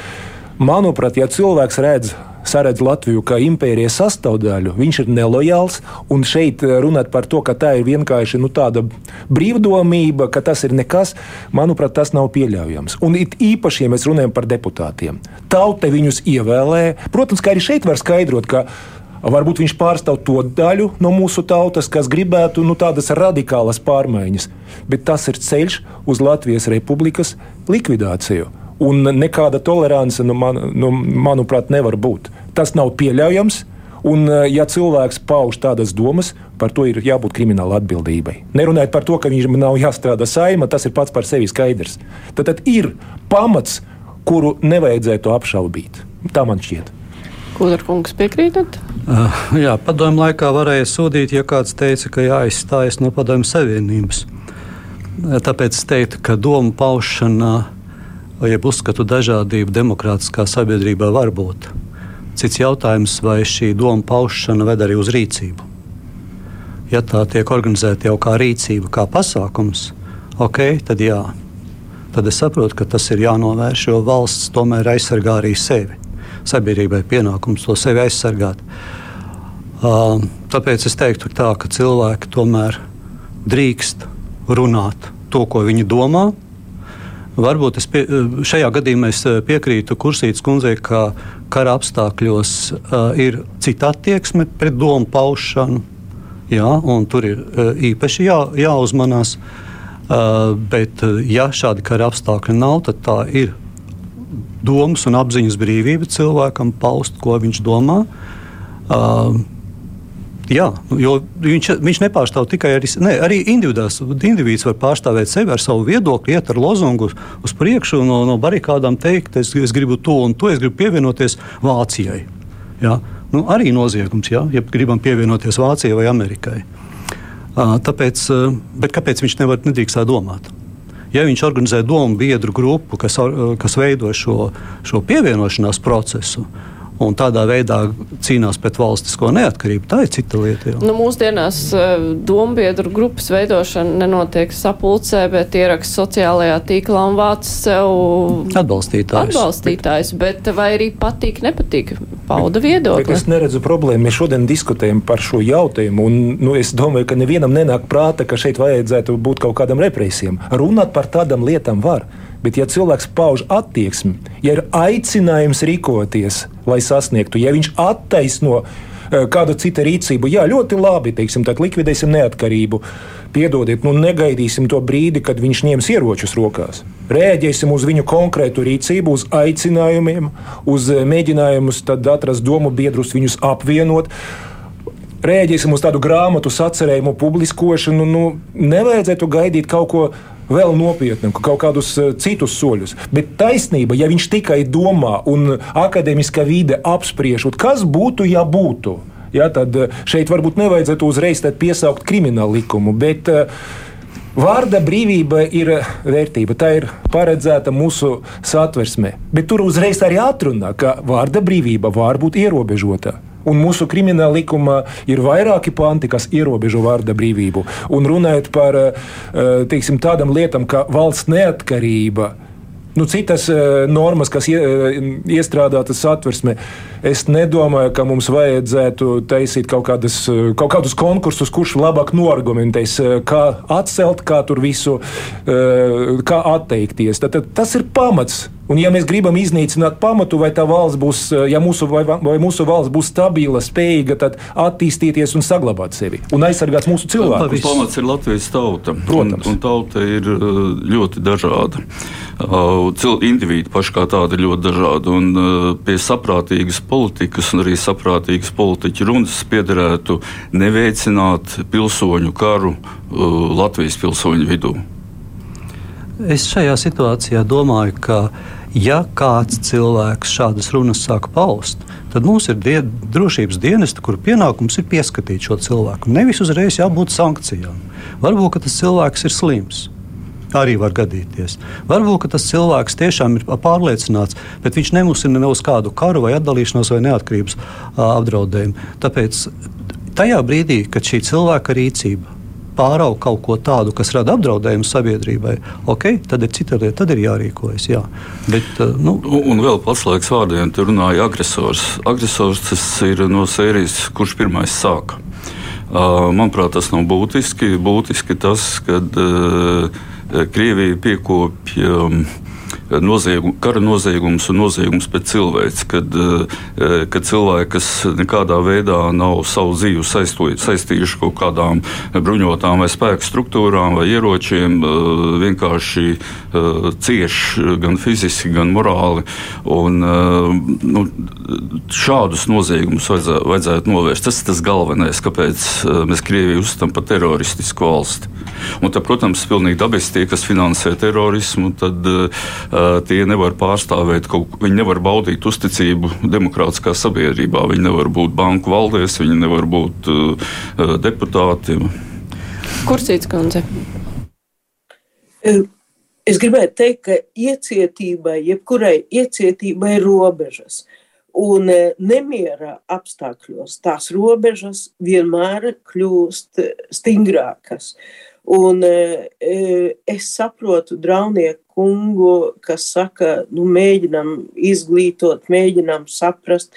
Manuprāt, ja cilvēks redz saredz Latviju kā impērijas sastāvdaļu, viņš ir nelojāls. Un šeit eh, runāt par to, ka tā ir vienkārši nu, tāda brīvdomība, ka tas ir nekas, manuprāt, tas nav pieļaujams. Un it īpaši, ja mēs runājam par deputātiem, tauta viņus ievēlē. Protams, ka arī šeit var skaidrot, ka Varbūt viņš pārstāv to daļu no mūsu tautas, kas gribētu nu, tādas radikālas pārmaiņas, bet tas ir ceļš uz Latvijas republikas likvidāciju. Un nekāda tolerance, nu, man, nu, manuprāt, nevar būt. Tas nav pieļaujams. Un, eh, ja cilvēks pauž tādas domas, par to ir jābūt krimināla atbildībai. Nerunājot par to, ka viņam nav jāstrādā saima, tas ir pats par sevi skaidrs. Tad, tad ir pamats, kuru nevajadzētu apšaubīt. Tā man šķiet. Kūderkungs piekrītat? Uh, jā, padomju laikā varēja sūdīt, ja kāds teica, ka jāizstājas no padomju savienības. Tāpēc es teiktu, ka domu paušana uh, jeb uzskatu dažādība demokrātiskā sabiedrībā var būt. Cits jautājums, vai šī doma paušana ved arī uz rīcību. Ja tā tiek organizēta jau kā rīcība, kā pasākums, ok, tad jā. Tad es saprotu, ka tas ir jānovērš, jo valsts tomēr aizsargā arī sevi. Sabiedrībai pienākums to sevi aizsargāt. Uh, tāpēc es teiktu, tā, ka cilvēki tomēr drīkst runāt to, ko viņi domā, Varbūt pie, šajā gadījumā es eh, piekrītu Kursītas kundzei, ka kara apstākļos uh, ir cita attieksme pret domu paušanu. Jā, tur ir uh, īpaši jā, jāuzmanās. Uh, bet, ja šādi kara apstākļi nav, tad tā ir domas un apziņas brīvība cilvēkam paust, ko viņš domā. Uh, Jā, jo viņš, viņš nepārstāv tikai arī, ne, arī individuāls. Indivīds var pārstāvēt sevi ar savu viedokli, iet ar lozungu uz, uz priekšu, no, no barikādām teikt, es, es gribu to un to, es gribu pievienoties Vācijai. Jā. Nu, arī noziegums, jā, ja gribam pievienoties Vācijai vai Amerikai. Tāpēc, kāpēc viņš nevar nedrīkst tā domāt? Ja viņš organizē domu biedru grupu, kas, kas veido šo, šo pievienošanās procesu, un tādā veidā cīnās pret valstisko neatkarību. Tā ir cita lieta. Jau. Nu, mūsdienās eh, dombiedru grupas veidošana nenotiek sapulcē, bet ieraksts sociālajā tīklā un vāc sev atbalstītājs. atbalstītājs. Bet vai arī patīk, nepatīk pauda viedokli? Bet es neredzu problēmu. Mēs šodien diskutējam par šo jautājumu, un nu, es domāju, ka nevienam nenāk prāta, ka šeit vajadzētu būt kaut kādam represijām. Runāt par tādām lietām var. Bet, ja cilvēks pauž attieksmi, ja ir aicinājums rīkoties, lai sasniegtu, ja viņš attaisno eh, kādu citu rīcību, jā, ļoti labi, teiksim, tad likvidēsim neatkarību. Piedodiet, nu negaidīsim to brīdi, kad viņš ņems ieročus rokās. Rēģēsim uz viņu konkrētu rīcību, uz aicinājumiem, uz eh, mēģinājumus atrast domu biedrus, viņus apvienot rēģēsim uz tādu grāmatu sacerējumu publiskošanu. Nu, nevajadzētu gaidīt kaut ko vēl nopietnāku, kaut kādus uh, citus soļus. Bet taisnība, ja viņš tikai domā un akadēmiskā vide apspriež, kas būtu, ja būtu, ja, tad uh, šeit varbūt nevajadzētu uzreiz piesaukt kriminālu likumu. Bet, uh, Vārda brīvība ir vērtība, tā ir paredzēta mūsu satversmē. Bet tur uzreiz arī atrunā, ka vārda brīvība var būt ierobežota. Un mūsu krimināla likumā ir vairāki panti, kas ierobežo vārda brīvību. Un runājot par eh, teiksim, tādām lietām, kā valsts neatkarība. Nu, citas uh, normas, kas ie, iestrādātas satversmē, es nedomāju, ka mums vajadzētu taisīt kaut, kādas, kaut kādus konkursus, kurš labāk noargumentēs, kā atcelt, kā tur visu, kā atteikties. Tad, tas ir pamats Un, ja mēs gribam iznīcināt pamatu, vai tā valsts būs, ja mūsu, vai, vai mūsu valsts būs stabila, spējīga attīstīties un saglabāt sevi un aizsargāt mūsu cilvēkus. Pamats ir Latvijas tauta. Protams. Un, un tauta ir uh, ļoti dažāda. Uh, Indivīdi paši kā tādi ir ļoti dažādi. Un uh, pie saprātīgas politikas un arī saprātīgas politiķa runas piederētu neveicināt pilsoņu karu Latvijas pilsoņu vidū. Es šajā situācijā domāju, ka, ja kāds cilvēks šādas runas sāk paust, tad mums ir die, drošības dienesti, kuru pienākums ir pieskatīt šo cilvēku. Nevis uzreiz jābūt sankcijām. Varbūt tas cilvēks ir slims. Arī var gadīties. Varbūt tas cilvēks tiešām ir pārliecināts, bet viņš nemusina ne uz kādu karu, vai atdalīšanos, vai neatkarības apdraudējumu. Tāpēc tajā brīdī, kad šī cilvēka rīcība pārauga kaut ko tādu, kas rada apdraudējumu sabiedrībai, okay, tad ir cita lieta, tad ir jārīkojas. Jā. Bet, uh, nu. Un vēl paslēgas vārdiem, tur runāja agresors. Agresors tas ir no sērijas, kurš pirmais sāka. Uh, manuprāt, tas nav būtiski. Būtiski tas, ka uh, Krievija piekopja. Um, noziegum, kara noziegums un noziegums pret cilvēci, kad, eh, kad cilvēki, kas nekādā veidā nav savu dzīvi saistījuši kaut kādām bruņotām vai spēku struktūrām vai ieročiem, eh, vienkārši eh, cieš gan fiziski, gan morāli. Un, nu, šādus noziegumus vajadzētu, vajadzētu novērst. Tas ir tas galvenais, kāpēc mēs Krieviju uzskatām par teroristisku valsti. Un tad, protams, pilnīgi dabiski tie, kas finansē terorismu, tad uh, tie nevar pārstāvēt, kaut, viņi nevar baudīt uzticību demokrātiskā sabiedrībā. Viņi nevar būt banku valdēs, viņi nevar būt uh, deputāti. Kursīts kundze. Es gribētu teikt, ka iecietībai, jebkurai iecietībai ir robežas. Un nemiera apstākļos tās robežas vienmēr kļūst stingrākas. Un es saprotu Draunieku kungu, kas saka, nu, mēģinam izglītot, mēģinam saprast,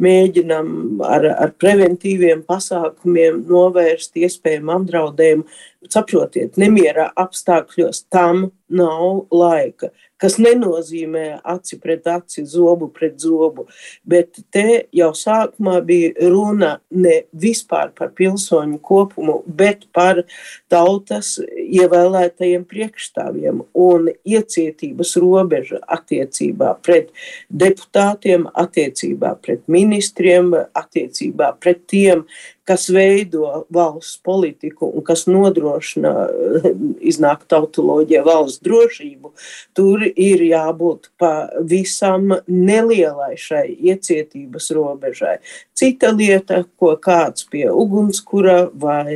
mēģinam ar, ar preventīviem pasākumiem novērst iespējamu apdraudējumu. Saprotiet, nemierā apstākļos tam nav laika kas nenozīmē aci pret aci, zobu pret zobu, bet te jau sākumā bija runa ne vispār par pilsoņu kopumu, bet par tautas ievēlētajiem priekšstāvjiem un iecietības robeža attiecībā pret deputātiem, attiecībā pret ministriem, attiecībā pret tiem, kas veido valsts politiku un kas nodrošina, iznāk tautoloģija, valsts drošību, tur ir jābūt pavisam nelielai šai iecietības robežai. Cita lieta, ko kāds pie ugunskura vai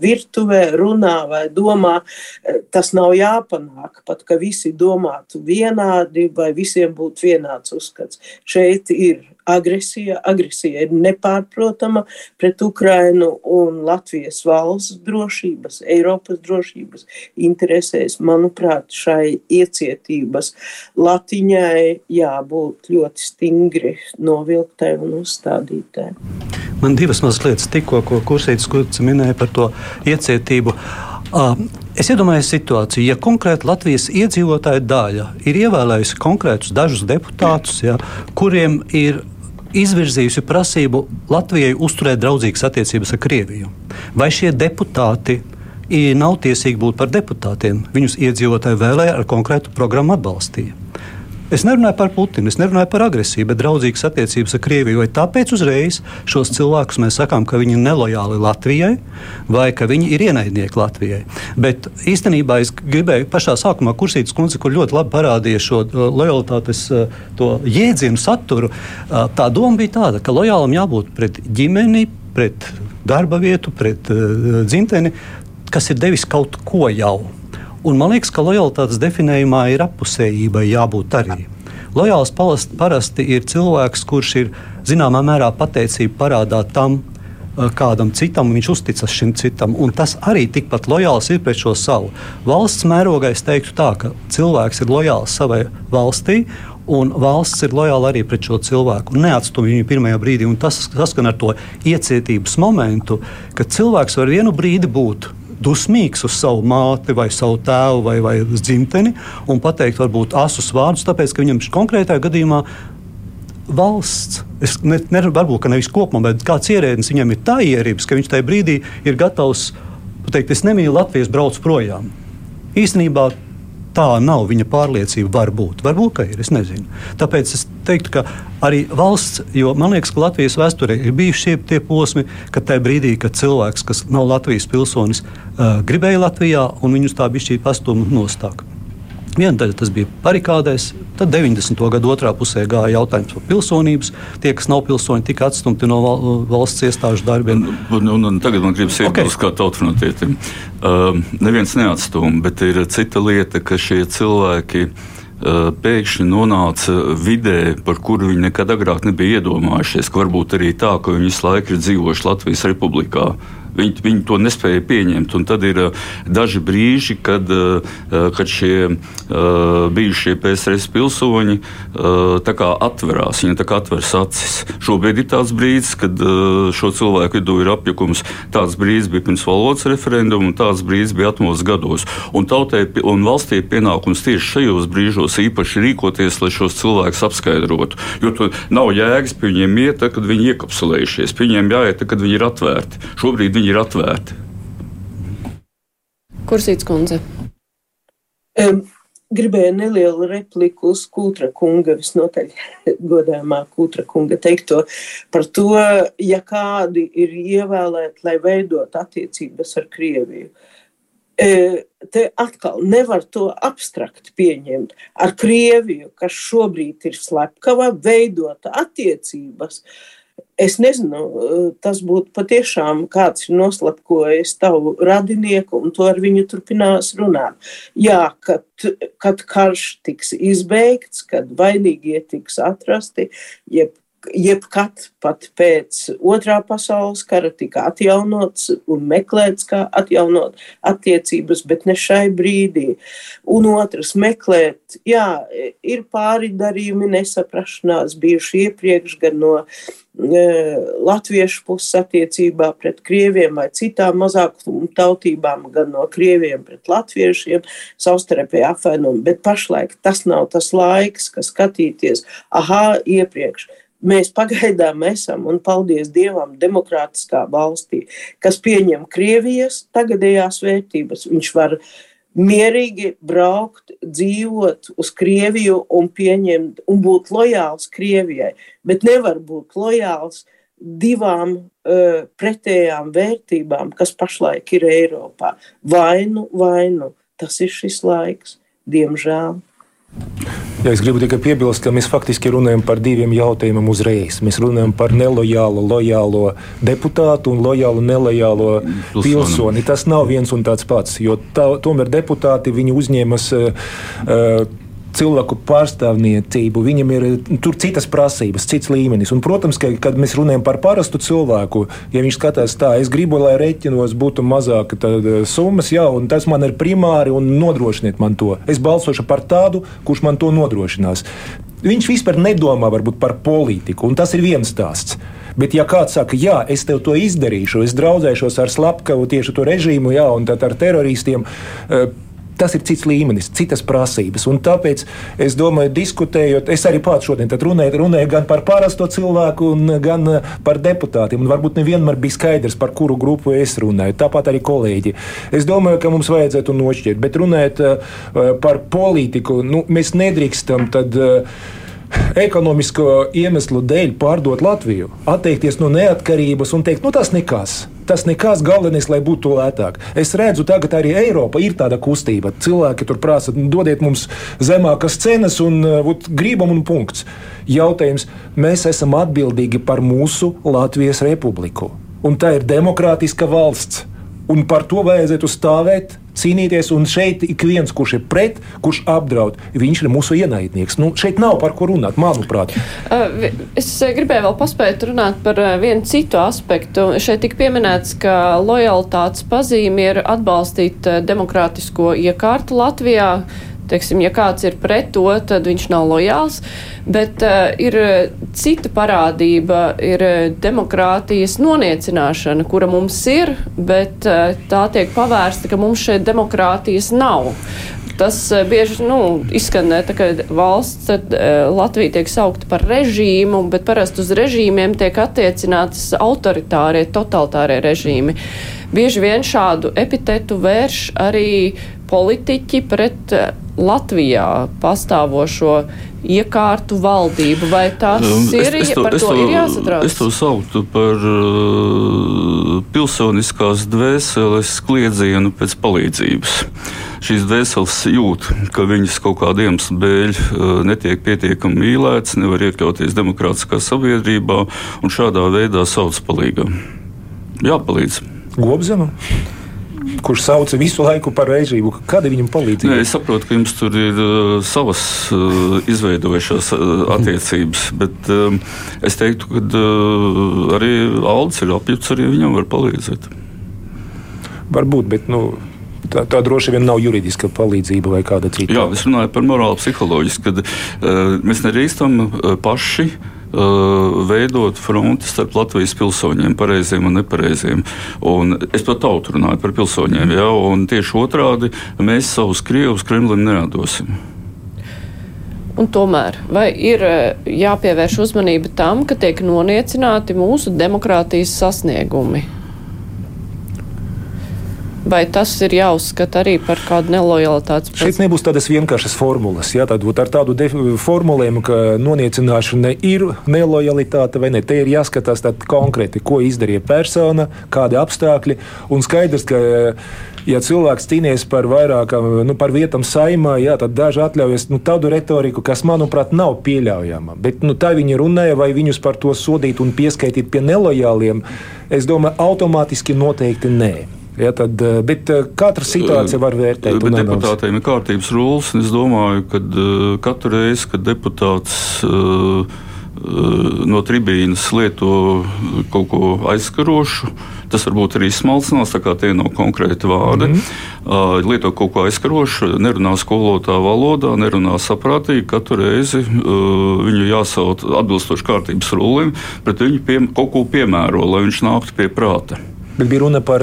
virtuvē runā vai domā, tas nav jāpanāk, pat ka visi domātu vienādi vai visiem būtu vienāds uzskats. Šeit ir agresija. Agresija ir nepārprotama pret Ukrainu un Latvijas valsts drošības, Eiropas drošības interesēs. Manuprāt, šai iecietības latiņai jābūt ļoti stingri novilktai un uzstādītai. Man divas mazas tikko, ko Kursītis minēja par to iecietību. Es iedomājos situāciju, ja konkrēti Latvijas iedzīvotāja daļa ir ievēlējusi konkrētus dažus deputātus, ja, kuriem ir izvirzījusi prasību Latvijai uzturēt draudzīgas attiecības ar Krieviju. Vai šie deputāti nav tiesīgi būt par deputātiem? Viņus iedzīvotāji vēlēja ar konkrētu programmu atbalstīja. Es nerunāju par Putinu, es nerunāju par agresiju, bet draudzīgas attiecības ar Krieviju. Vai tāpēc uzreiz šos cilvēkus mēs sakām, ka viņi ir nelojāli Latvijai vai ka viņi ir ienaidnieki Latvijai? Bet īstenībā es gribēju pašā sākumā kursītas kundze, kur ļoti labi parādīja šo uh, lojalitātes uh, jēdzienu saturu. Uh, tā doma bija tāda, ka lojālam jābūt pret ģimeni, pret darba vietu, pret dzimteni, kas ir devis kaut ko jau Un man liekas, ka lojalitātes definējumā ir apusējībai jābūt arī. Lojāls parasti ir cilvēks, kurš ir zināmā mērā pateicība parādā tam, eh, kādam citam, viņš uzticas šim citam. Tas arī tikpat lojāls ir pret šo savu. Valsts mērogā es teiktu tā, ka cilvēks ir lojāls savai valstī. Un valsts ir lojāla arī pret šo cilvēku. Neatstāj viņu pirmajā brīdī. Tas saskan ar to iecietības momentu, ka cilvēks var vienu brīdi būt dusmīgs uz savu māti, vai savu tēvu, vai, vai dzimteni, un pateikt varbūt asus vārdus, tāpēc ka viņam konkrētajā gadījumā valsts, es ne, ne, varbūt nevis kopumā, bet kāds ierēdnis viņam ir tā ierības, ka viņš tajā brīdī ir gatavs pateikt, es nemīlu Latvijas, braucu projām. Īstenībā tā nav viņa pārliecība. Varbūt, varbūt ka ir. Es nezinu. Tāpēc es teiktu, ka arī valsts, jo man liekas, ka Latvijas vēsturē ir bijuši tie posmi, kad tajā brīdī, kad cilvēks, kas nav Latvijas pilsonis, gribēja Latvijā un viņus tā bišķīgi pastūma nostāk. Viena daļa tas bija barikādēs, tad 90. gada otrā pusē gāja jautājums par pilsonības. Tie, kas nav pilsoņi, tika atstumti no valsts iestāžu darbiem. Un, un, un tagad man gribas iebilst, okay. kā tautsfrontietim. Uh, neviens neatstūma, bet ir cita lieta, ka šie cilvēki uh, pēkšņi nonāca vidē, par kuru viņi nekad agrāk nebija iedomājušies. Varbūt arī tā, ka viņi visu laiku ir dzīvojuši Latvijas republikā. Viņi, viņi to nespēja pieņemt. Un tad ir uh, daži brīži, kad, uh, kad šie uh, bijušie PSRS pilsoņi atverās. Viņi atveras acis. Šobrīd ir tāds brīdis, kad šo cilvēku vidū ir apjukums. Tāds brīdis bija pirms valodas referenduma, un tāds brīdis bija atmos gados. Un tautai un valstī ir pienākums tieši šajos brīžos īpaši rīkoties, lai šos cilvēkus apskaidrotu. Jo nav jēgas pie viņiem iet, kad viņi iekapsulējušies. Pie viņiem jāiet, kad viņi ir atvērti. Šobrīd viņi ir atvērti. Kursīts kundze? Um, gribēju nelielu repliku uz Kūtra kunga, visnotaļ godājumā Kūtra kunga teikto par to, ja kādi ir ievēlēti, lai veidot attiecības ar Krieviju. E, te atkal nevar to abstrakt pieņemt. Ar Krieviju, kas šobrīd ir slepkava, veidot attiecības. Uh, Es nezinu, tas būtu patiešām kāds ir noslapkojis tavu radinieku un to ar viņu turpinās runāt. Jā, kad, kad karš tiks izbeigts, kad vainīgie tiks atrasti, jeb jebkad pat pēc otrā pasaules kara tika atjaunots un meklēts, kā atjaunot attiecības, bet ne šai brīdī. Un otrs, meklēt, jā, ir pāri darījumi nesaprašanās bijuši iepriekš gan no e, latviešu puses attiecībā pret krieviem vai citām mazākumu tautībām, gan no krieviem pret latviešiem, savstarpēji apvainojumi, bet pašlaik tas nav tas laiks, kas skatīties, aha, iepriekš Mēs pagaidām esam, un paldies Dievam, demokrātiskā valstī, kas pieņem Krievijas tagadējās vērtības. Viņš var mierīgi braukt, dzīvot uz Krieviju un pieņemt un būt lojāls Krievijai, bet nevar būt lojāls divām uh, pretējām vērtībām, kas pašlaik ir Eiropā. Vainu, vainu, tas ir šis laiks, diemžēl. Jā, es gribu tikai piebilst, ka mēs faktiski runājam par diviem jautājumiem uzreiz. Mēs runājam par nelojālu, lojālo deputātu un lojālu, nelojālo pilsoni. pilsoni. Tas nav viens un tāds pats, jo tā, tomēr deputāti uzņemas. Uh, cilvēku pārstāvniecību, viņam ir tur citas prasības, cits līmenis. Un, protams, ka, kad mēs runājam par parastu cilvēku, ja viņš skatās tā, es gribu, lai rēķinos būtu mazāka eh, summas, jā, un tas man ir primāri un nodrošiniet man to. Es balsošu par tādu, kurš man to nodrošinās. Viņš vispār nedomā varbūt par politiku, un tas ir viens stāsts. Bet, ja kāds saka, jā, es tev to izdarīšu, es draudzēšos ar slepkavu tieši to režīmu, jā, un ar teroristiem. Uh, Tas ir cits līmenis, citas prasības. Un tāpēc es domāju, diskutējot, es arī pats šodien runēju, runēju gan par parasto cilvēku, gan eh, par deputātiem. Varbūt nevienmēr bija skaidrs, par kuru grupu es runāju. Tāpat arī kolēģi. Es domāju, ka mums vajadzētu nošķirt. Bet runājot uh, par politiku, nu, mēs nedrīkstam tad. Uh, ekonomisko iemeslu dēļ pārdot Latviju, atteikties no neatkarības un teikt, nu tas nekas. Tas nekas galvenais, lai būtu lētāk. Es redzu, tagad arī Eiropa ir tāda kustība. Cilvēki tur prasa, nu, dodiet mums zemākas cenas un būt, gribam un punkts. Jautājums, mēs esam atbildīgi par mūsu Latvijas republiku. Un tā ir demokrātiska valsts. Un par to vajadzētu stāvēt cīnīties. Un šeit ik viens, kurš ir pret, kurš apdraud, viņš ir mūsu ienaidnieks. Nu, šeit nav par ko runāt, manuprāt. Es gribēju vēl paspēt runāt par vienu citu aspektu. Šeit tika pieminēts, ka lojalitātes pazīme ir atbalstīt demokrātisko iekārtu Latvijā teiksim, ja kāds ir pret to, tad viņš nav lojāls. Bet uh, ir cita parādība ir demokrātijas noniecināšana, kura mums ir, bet tā tiek pavērsta, ka mums šeit demokrātijas nav. Tas bieži nu, izskanē, ka valsts tad, Latvija tiek saukta par režīmu, bet parasti uz režīmiem tiek attiecinātas autoritārie, totalitārie režīmi. Bieži vien šādu epitetu vērš arī politiķi pret Latvijā pastāvošo iekārtu valdību, vai tas um, ir, es, es to, par to, to ir jāsatrauc? Es to sauktu par uh, pilsoniskās dvēseles kliedzienu pēc palīdzības. Šīs dvēseles jūt, ka viņas kaut kāda iemesla dēļ uh, netiek pietiekami mīlētas, nevar iekļauties demokrātiskā sabiedrībā un šādā veidā sauc palīgā. Jāpalīdz. Gobzema? Kurš sauca visu laiku par režīmu. Kāda viņam palīdzība? Nē, es saprotu, ka jums tur ir uh, savas uh, izveidojušās uh, attiecības, bet uh, es teiktu, ka uh, arī Aldis ir apjūts, arī viņam var palīdzēt. Varbūt, bet nu, tā, tā droši vien nav juridiska palīdzība vai kāda cita. Jā, es runāju par morāli psiholoģisku, kad uh, mēs nedrīkstam uh, paši Uh, veidot fronti starp Latvijas pilsoņiem, pareiziem un nepareiziem. Un es to tautu runāju par pilsoņiem, ja, un tieši otrādi mēs savus krievus Kremlim neatdosim. Un tomēr, vai ir jāpievērš uzmanība tam, ka tiek noniecināti mūsu demokrātijas sasniegumi? Vai tas ir jāuzskata arī par kādu nelojalitātes procesu? Šeit nebūs tādas vienkāršas formulas. Jā, tad ar tādu formulējumu, ka noniecināšana ir nelojalitāte vai ne. Te ir jāskatās konkrēti, ko izdarīja persona, kādi apstākļi. Un skaidrs, ka ja cilvēks cīnīties par vairākām nu, par vietām saimā, jā, tad daži atļaujas nu, tādu retoriku, kas, manuprāt, nav pieļaujama. Bet nu, tā viņi runāja, vai viņus par to sodīt un pieskaitīt pie nelojāliem, es domāju, automātiski noteikti nē. Ja, tad, eh, bet eh, katra situācija var vērtēt. Bet deputātiem ir kārtības rūlis. Es domāju, ka eh, katru reizi, kad deputāts no tribīnas lieto kaut ko aizskarošu, tas var būt arī smalcināts, tā kā tie nav konkrēti vārdi. Mm -hmm. Lieto kaut ko aizskarošu, nerunā skolotā valodā, nerunā saprātīgi. Katru reizi viņu jāsauc atbilstoši kārtības rūlim, pret viņu pie, kaut ko piemēro, lai viņš nāktu pie prāta. Bet bija runa par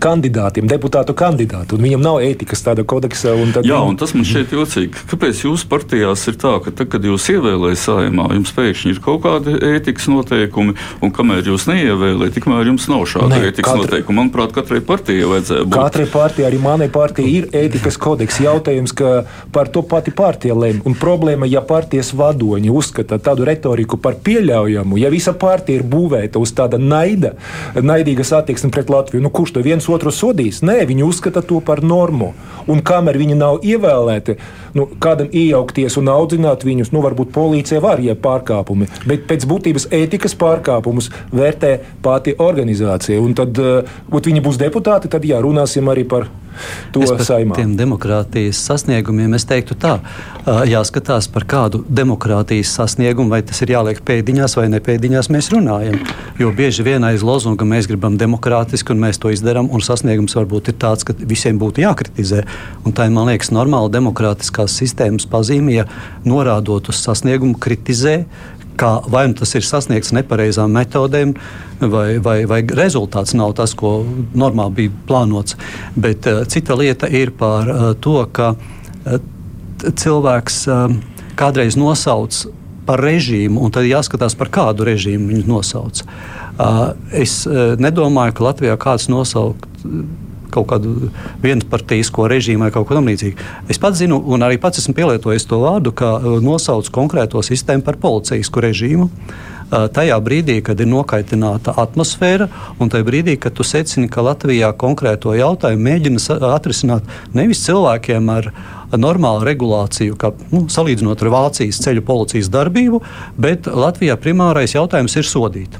kandidātiem, deputātu kandidātu, un viņam nav ētikas tāda kodeksa. Un Jā, un tas man šķiet jocīgi. Kāpēc jūsu partijās ir tā, ka tad, kad jūs ievēlējat saimā, jums pēkšņi ir kaut kādi ētikas noteikumi, un kamēr jūs neievēlējat, tikmēr jums nav šāda ne, ētikas katra, noteikuma? Manuprāt, katrai partijai vajadzēja būt. Katrai partijai, arī manai partijai, ir ētikas kodeks. Jautājums, ka par to pati partija lem. Un problēma, ja partijas vadoņi uzskata tādu retoriku par pieļaujamu, ja visa partija ir būvēta uz tāda naida, naidīgas attieksmes pret Latviju, nu kurš to viens otru sodīs. Nē, viņi uzskata to par normu. Un kamēr viņi nav ievēlēti, nu, kādam iejaukties un audzināt viņus, nu, varbūt policija var iet pārkāpumi, bet pēc būtības ētikas pārkāpumus vērtē pati organizācija. Un tad, kad viņi būs deputāti, tad jā, runāsim arī par to saimā. Tiem demokrātijas sasniegumiem es teiktu tā, jāskatās par kādu demokrātijas sasniegumu, vai tas ir jāliek pēdiņās vai nepēdiņās mēs runājam. Jo bieži vien aiz lozunga mēs gribam demokrātiski un mēs to izdarām, un sasniegums varbūt ir tāds, ka visiem būtu jākritizē. Un tā ir, man liekas, normāla demokrātiskās sistēmas pazīme, ja norādot uz sasniegumu, kritizē, kā vai nu tas ir sasniegts nepareizām metodēm, vai, vai, vai rezultāts nav tas, ko normāli bija plānots. Bet uh, cita lieta ir par uh, to, ka uh, cilvēks uh, kādreiz nosauc par režīmu, un tad jāskatās, par kādu režīmu viņš nosauc. Uh, es uh, nedomāju, ka Latvijā kāds nosaukt. Uh, kaut kādu vienpartijisko režīmu vai kaut ko tamlīdzīgu. Es pats zinu, un arī pats esmu pielietojis to vārdu, ka uh, nosauc konkrēto sistēmu par policijasku režīmu uh, tajā brīdī, kad ir nokaitināta atmosfēra, un tajā brīdī, kad tu secini, ka Latvijā konkrēto jautājumu mēģina atrisināt nevis cilvēkiem ar normālu regulāciju, kā nu, salīdzinot ar Vācijas ceļu policijas darbību, bet Latvijā primārais jautājums ir sodīt.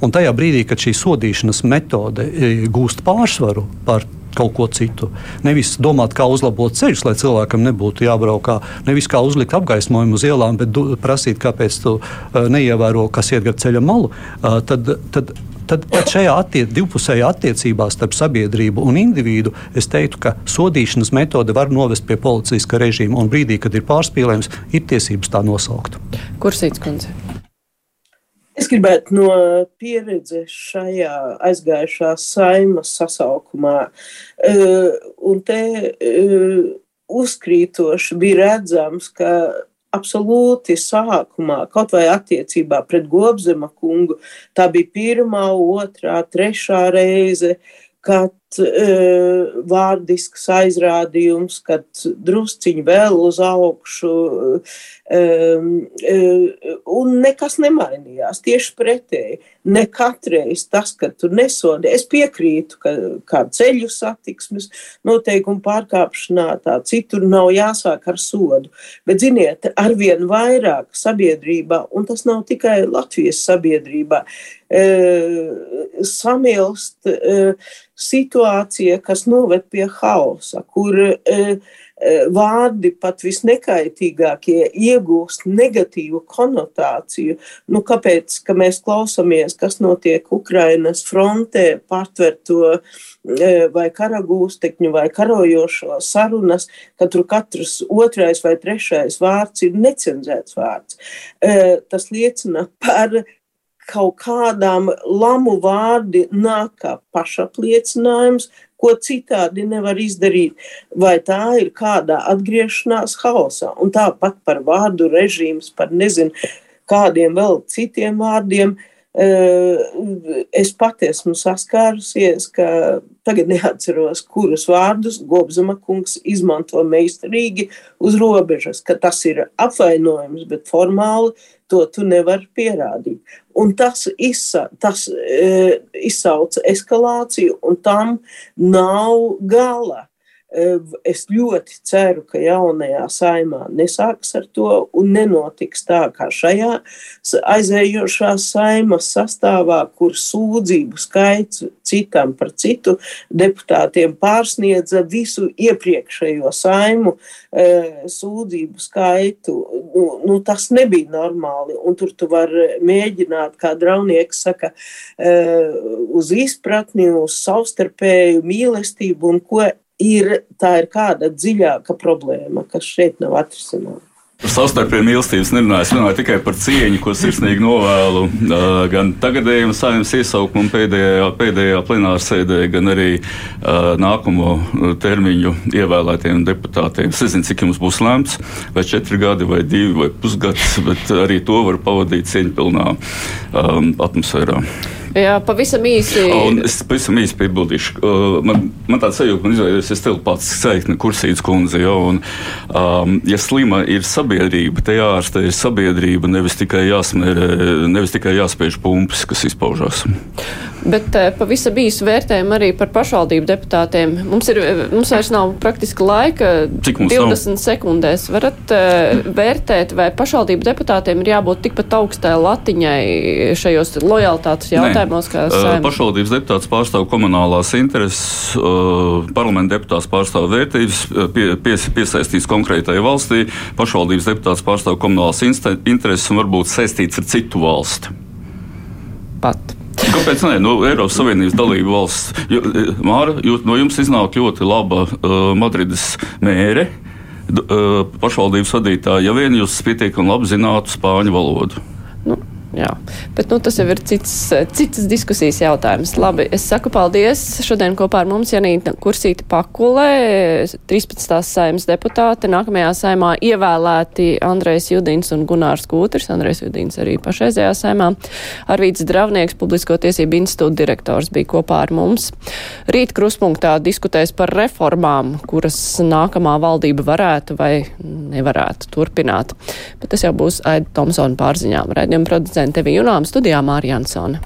Un tajā brīdī, kad šī sodīšanas metode e, gūst pārsvaru par kaut ko citu. Nevis domāt, kā uzlabot ceļus, lai cilvēkam nebūtu jābraukā, nevis kā uzlikt apgaismojumu uz ielām, bet prasīt, kāpēc tu uh, neievēro, kas iet gar ceļa malu. Uh, tad, tad, tad pat šajā attiec, divpusējā attiecībā starp sabiedrību un individu es teiktu, ka sodīšanas metode var novest pie policiska režīma, un brīdī, kad ir pārspīlējums, ir tiesības tā nosaukt. Kursīts kundze? Es gribētu no pieredzes šajā aizgājušā saimas sasaukumā, uh, un te uh, uzkrītoši bija redzams, ka absolūti sākumā, kaut vai attiecībā pret Gobzema kungu, tā bija pirmā, otrā, trešā reize, kad uh, vārdisks aizrādījums, kad drusciņi vēl uz augšu, uh, un nekas nemainījās. Tieši pretēji, ne katreiz tas, ka tu nesodi, es piekrītu, ka kā ceļu satiksmes noteikumu pārkāpšanā tā citur nav jāsāk ar sodu, bet ziniet, arvien vairāk sabiedrībā, un tas nav tikai Latvijas sabiedrībā, uh, samilst uh, situācija, kas noved pie hausa, kur vārdi pat visnekaitīgākie iegūst negatīvu konotāciju. Nu, kāpēc? Ka mēs klausāmies, kas notiek Ukrainas frontē, pārtver to e, vai karagūstekņu vai karojošo sarunas, ka tur katrs otrais vai trešais vārds ir necenzēts vārds. Tas liecina par kaut kādām lamu vārdi nāk kā pašapliecinājums, ko citādi nevar izdarīt, vai tā ir kādā atgriešanās haosā. Un tāpat par vārdu režīms, par nezinu kādiem vēl citiem vārdiem. Es pati esmu saskārusies, ka tagad neatceros, kurus vārdus Gobzema kungs izmanto meistarīgi uz robežas, ka tas ir apvainojums, bet formāli to tu nevari pierādīt. Un tas, izsa, tas e, izsauca eskalāciju, un tam nav gala. Es ļoti ceru, ka jaunajā saimā nesāks ar to un nenotiks tā kā šajā aizējošā saimas sastāvā, kur sūdzību skaits citam par citu deputātiem pārsniedza visu iepriekšējo saimu sūdzību skaitu. Nu, nu, tas nebija normāli, un tur tu vari mēģināt, kā draunieks saka, uz izpratni, uz savstarpēju mīlestību un ko ir, tā ir kāda dziļāka problēma, kas šeit nav atrisināta. Par savstarpēju mīlestību nerunāju. Es runāju tikai par cieņu, ko sirsnīgi novēlu gan tagadējiem saimnes iesaukumam pēdējā, pēdējā plenāra sēdē, gan arī uh, nākamo termiņu ievēlētiem deputātiem. Es nezinu, cik jums būs lēmts, vai četri gadi, vai divi, vai pusgads, bet arī to var pavadīt cieņpilnā um, atmosfērā. Jā, pavisam īsi. Un es pavisam īsi piebildīšu. Uh, man, man tāds sajūta, man izveidojas telepāts saikne kursītas kundze. Ja, un, um, ja slima ir sabiedrība, te jārastē ir sabiedrība, nevis tikai jāsmērē, nevis tikai jāspiež pumpas, kas izpaužās. Bet uh, pavisam īsi vērtējumu arī par pašvaldību deputātiem. Mums, ir, mums vairs nav praktiski laika. Cik mums 20 nav? sekundēs varat uh, vērtēt, vai pašvaldību deputātiem ir jābūt tikpat augstai latiņai šajos lojalitātes jautājumos, kā saimnieks? Pašvaldības deputāts pārstāv komunālās intereses, parlamenta deputāts pārstāv vērtības, pie, pies, piesaistīts konkrētai valstī, pašvaldības deputāts pārstāv komunālās intereses un varbūt saistīts ar citu valsti. Pat. Kāpēc ne? No nu, Eiropas Savienības dalību valsts. E, Māra, jūs, no jums iznāk ļoti laba uh, Madrides mēre. Uh, pašvaldības vadītāja, ja vien jūs pietiekami labi zinātu spāņu valodu. Jā, bet nu, tas jau ir cits, cits diskusijas jautājums. Labi, es saku paldies. Šodien kopā ar mums Janīta Kursīta Pakulē, 13. saimas deputāte. Nākamajā saimā ievēlēti Andrejs Judins un Gunārs Kūtris. Andrejs Judins arī pašreizējā saimā. Arvīts Dravnieks, Publisko tiesību institūta direktors, bija kopā ar mums. Rīt kruspunktā diskutēs par reformām, kuras nākamā valdība varētu vai nevarētu turpināt. Bet tas jau būs Aida Tomsona pārziņām. Raidījuma producents producente Vijunām studijā Mārija Ansone.